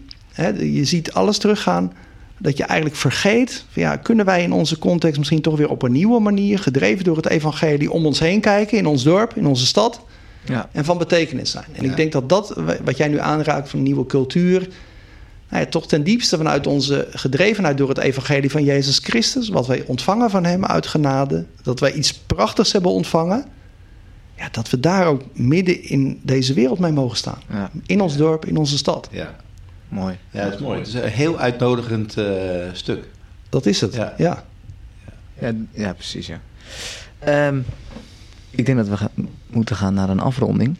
je ziet alles teruggaan dat je eigenlijk vergeet, ja, kunnen wij in onze context misschien toch weer op een nieuwe manier, gedreven door het evangelie, om ons heen kijken in ons dorp, in onze stad, ja. en van betekenis zijn. En ik denk dat dat, wat jij nu aanraakt van nieuwe cultuur, nou ja, toch ten diepste vanuit onze gedrevenheid door het evangelie van Jezus Christus, wat wij ontvangen van Hem uit genade, dat wij iets prachtigs hebben ontvangen, ja, dat we daar ook midden in deze wereld mee mogen staan. In ons dorp, in onze stad. Ja. Mooi. Ja, dat is mooi. Het is een heel uitnodigend uh, stuk. Dat is het, ja. Ja, ja, ja precies, ja. Um, ik denk dat we gaan, moeten gaan naar een afronding.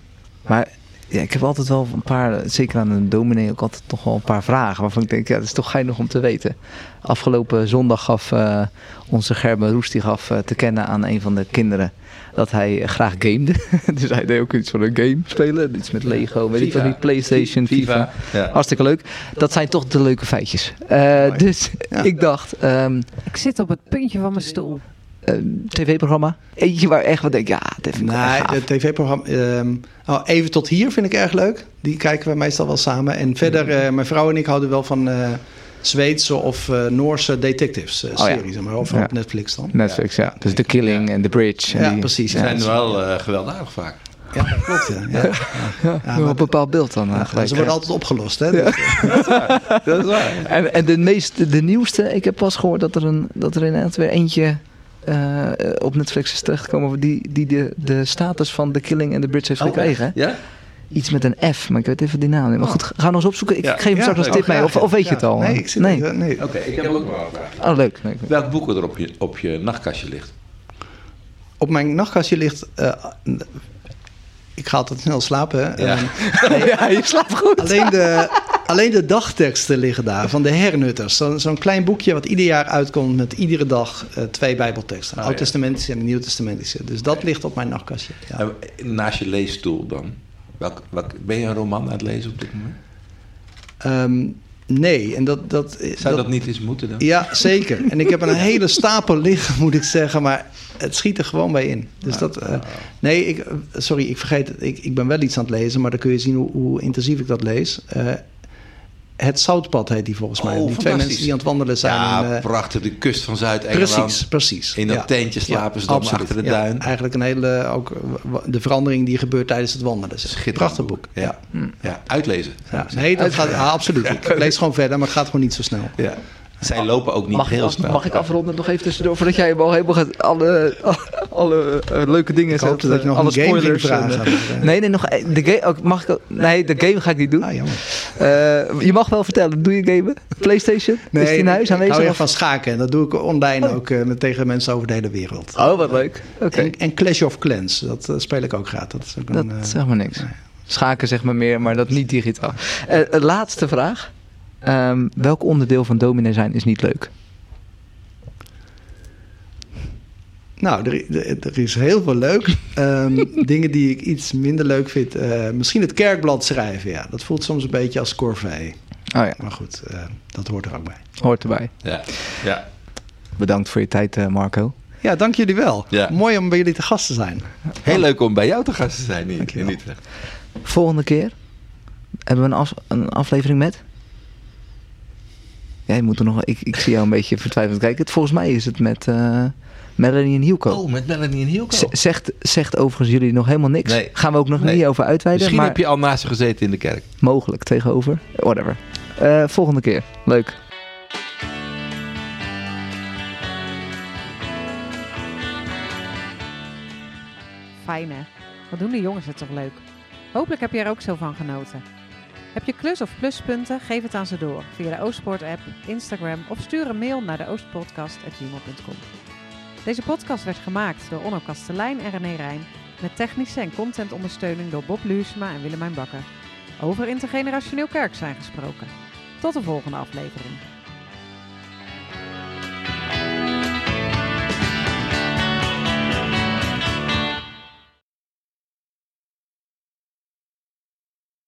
Maar ja, ik heb altijd wel een paar, zeker aan een dominee, ook altijd toch wel een paar vragen waarvan ik denk, ja, dat is toch geinig om te weten. Afgelopen zondag gaf eh, onze Gerben Roest, die gaf eh, te kennen aan een van de kinderen dat hij eh, graag gamede. dus hij deed ook iets van een game spelen, iets met Lego, weet ik wat niet, Playstation, FIFA. Ja. Hartstikke leuk. Dat zijn toch de leuke feitjes. Eh, dus ik dacht, ehm, Ik zit op het puntje van mijn stoel. Eh, tv-programma, eentje waar echt wat denk, ja, dat vind ik Nee, gaaf. het tv-programma. ehm, oh, even tot hier vind ik erg leuk. Die kijken we meestal wel samen. En verder, eh, mijn vrouw en ik houden wel van eh, Zweedse of eh, Noorse detectives eh, Oh ja. series. Maar of Ja. op Netflix dan. Netflix, ja. Dus The Killing en The Bridge. en Ja, die- precies. Ze zijn wel eh, gewelddadig vaak. Ja, dat klopt. Ja. Ja. Ja, Ja, maar- een bepaald beeld dan ja, gelijk. ze worden altijd opgelost. Hè? Dus, Dat is waar. En, en de, meest, de nieuwste, ik heb pas gehoord dat er, een, dat er inderdaad weer eentje eh, op Netflix is terechtgekomen die, die de, de status van The Killing and The Bridge heeft gekregen. hè? Ja? Iets met een F, maar ik weet even die naam niet. Maar Oh. goed, ga nog eens opzoeken. Ik Ja. geef hem Ja, straks als tip mee. Of, of weet je het al? Nee, ik zit nee. Oké, ik heb ook wel een vraag. Oh, leuk. leuk. Welk boek er op je, op je nachtkastje ligt? Op mijn nachtkastje ligt... eh, ik ga altijd snel slapen. Ja. Ehm, ja, je slaapt goed. Alleen de, alleen de dagteksten liggen daar van de hernutters. Zo- Zo'n klein boekje wat ieder jaar uitkomt met iedere dag eh, twee bijbelteksten. Oh, ja. Oud-testamentische en Nieuw-testamentische. Dus dat ligt op mijn nachtkastje. Ja. Naast je leesstoel dan? Welk, welk, ben je een roman aan het lezen op dit moment? Ehm, nee, en dat... dat Zou dat niet eens moeten dan? Ja, zeker. En ik heb een hele stapel liggen, moet ik zeggen. Maar het schiet er gewoon bij in. Dus dat... eh, nee, ik, eh, sorry, ik vergeet het. Ik, ik ben wel iets aan het lezen, maar dan kun je zien hoe, hoe intensief ik dat lees. Eh, het Zoutpad heet die volgens mij. Oh, die twee mensen die aan het wandelen zijn. Ja, in, eh, prachtig. De kust van Zuid-Engeland. Precies, precies. In dat Ja. tentje slapen ze dan absoluut. achter de duin. eigenlijk een hele, ook de verandering die gebeurt tijdens het wandelen. Schitterend Prachtig boek. Ja. Ja, uitlezen. Nee, dat gaat absoluut. Ik lees gewoon verder, maar het gaat gewoon niet zo snel. Ja. Zij lopen ook niet Mag, heel snel. mag ik afronden nog even tussendoor voordat jij hem al helemaal gaat, alle, alle eh, leuke dingen Ik zet, dat je nog alle een game spoilers en, eh, nee, nee, nog eh, de game. ook- mag ik, ook- nee, de game ga ik niet doen. Ah, jammer. Eh, je mag wel vertellen, doe je gamen? PlayStation? is die in huis ik hou aanwezig? van schaken. En dat doe ik online ook eh, met, tegen mensen over de hele wereld. Oh, wat leuk. Oké, En, en Clash of Clans, dat eh, speel ik ook graag. Dat is ook dat een, eh, zeg maar niks. nee. Schaken zeg maar meer, maar dat niet digitaal. Eh, eh, laatste vraag. Ehm, welk onderdeel van dominee zijn is niet leuk? Nou, er, er- er is heel veel leuk. Ehm, dingen die ik iets minder leuk vind. eh, misschien het kerkblad schrijven, ja. Dat voelt soms een beetje als corvée. Oh ja, Maar goed, eh, dat hoort er ook bij. hoort erbij. Ja. Ja. Bedankt voor je tijd, eh, Marco. Ja, dank jullie wel. Ja. Mooi om bij jullie te gast te zijn. Heel leuk om bij jou te gast te zijn in, Utrecht. Volgende keer hebben we een, af- een aflevering met. Jij moet er nog. Ik, ik zie jou een beetje vertwijfeld kijken. Het- Volgens mij is het met eh, Melanie en Hielko. Oh, met Melanie en Hielko. Z- zegt, zegt overigens jullie nog helemaal niks. Nee. Gaan we ook nog Nee. niet over uitweiden. Misschien maar heb je al naast ze gezeten in de kerk. mogelijk tegenover. Whatever. Eh, volgende keer. Leuk. Fijn hè? Wat doen de jongens het toch leuk? Hopelijk heb je er ook zo van genoten. Heb je klus of pluspunten? Geef het aan ze door via de Oostpoort app, Instagram of stuur een mail naar de oostpodcast.gmail.com. Deze podcast werd gemaakt door Onno Kastelein en René Rijn met technische en contentondersteuning door Bob Luursma en Willemijn Bakker. Over intergenerationeel kerk zijn gesproken. Tot de volgende aflevering.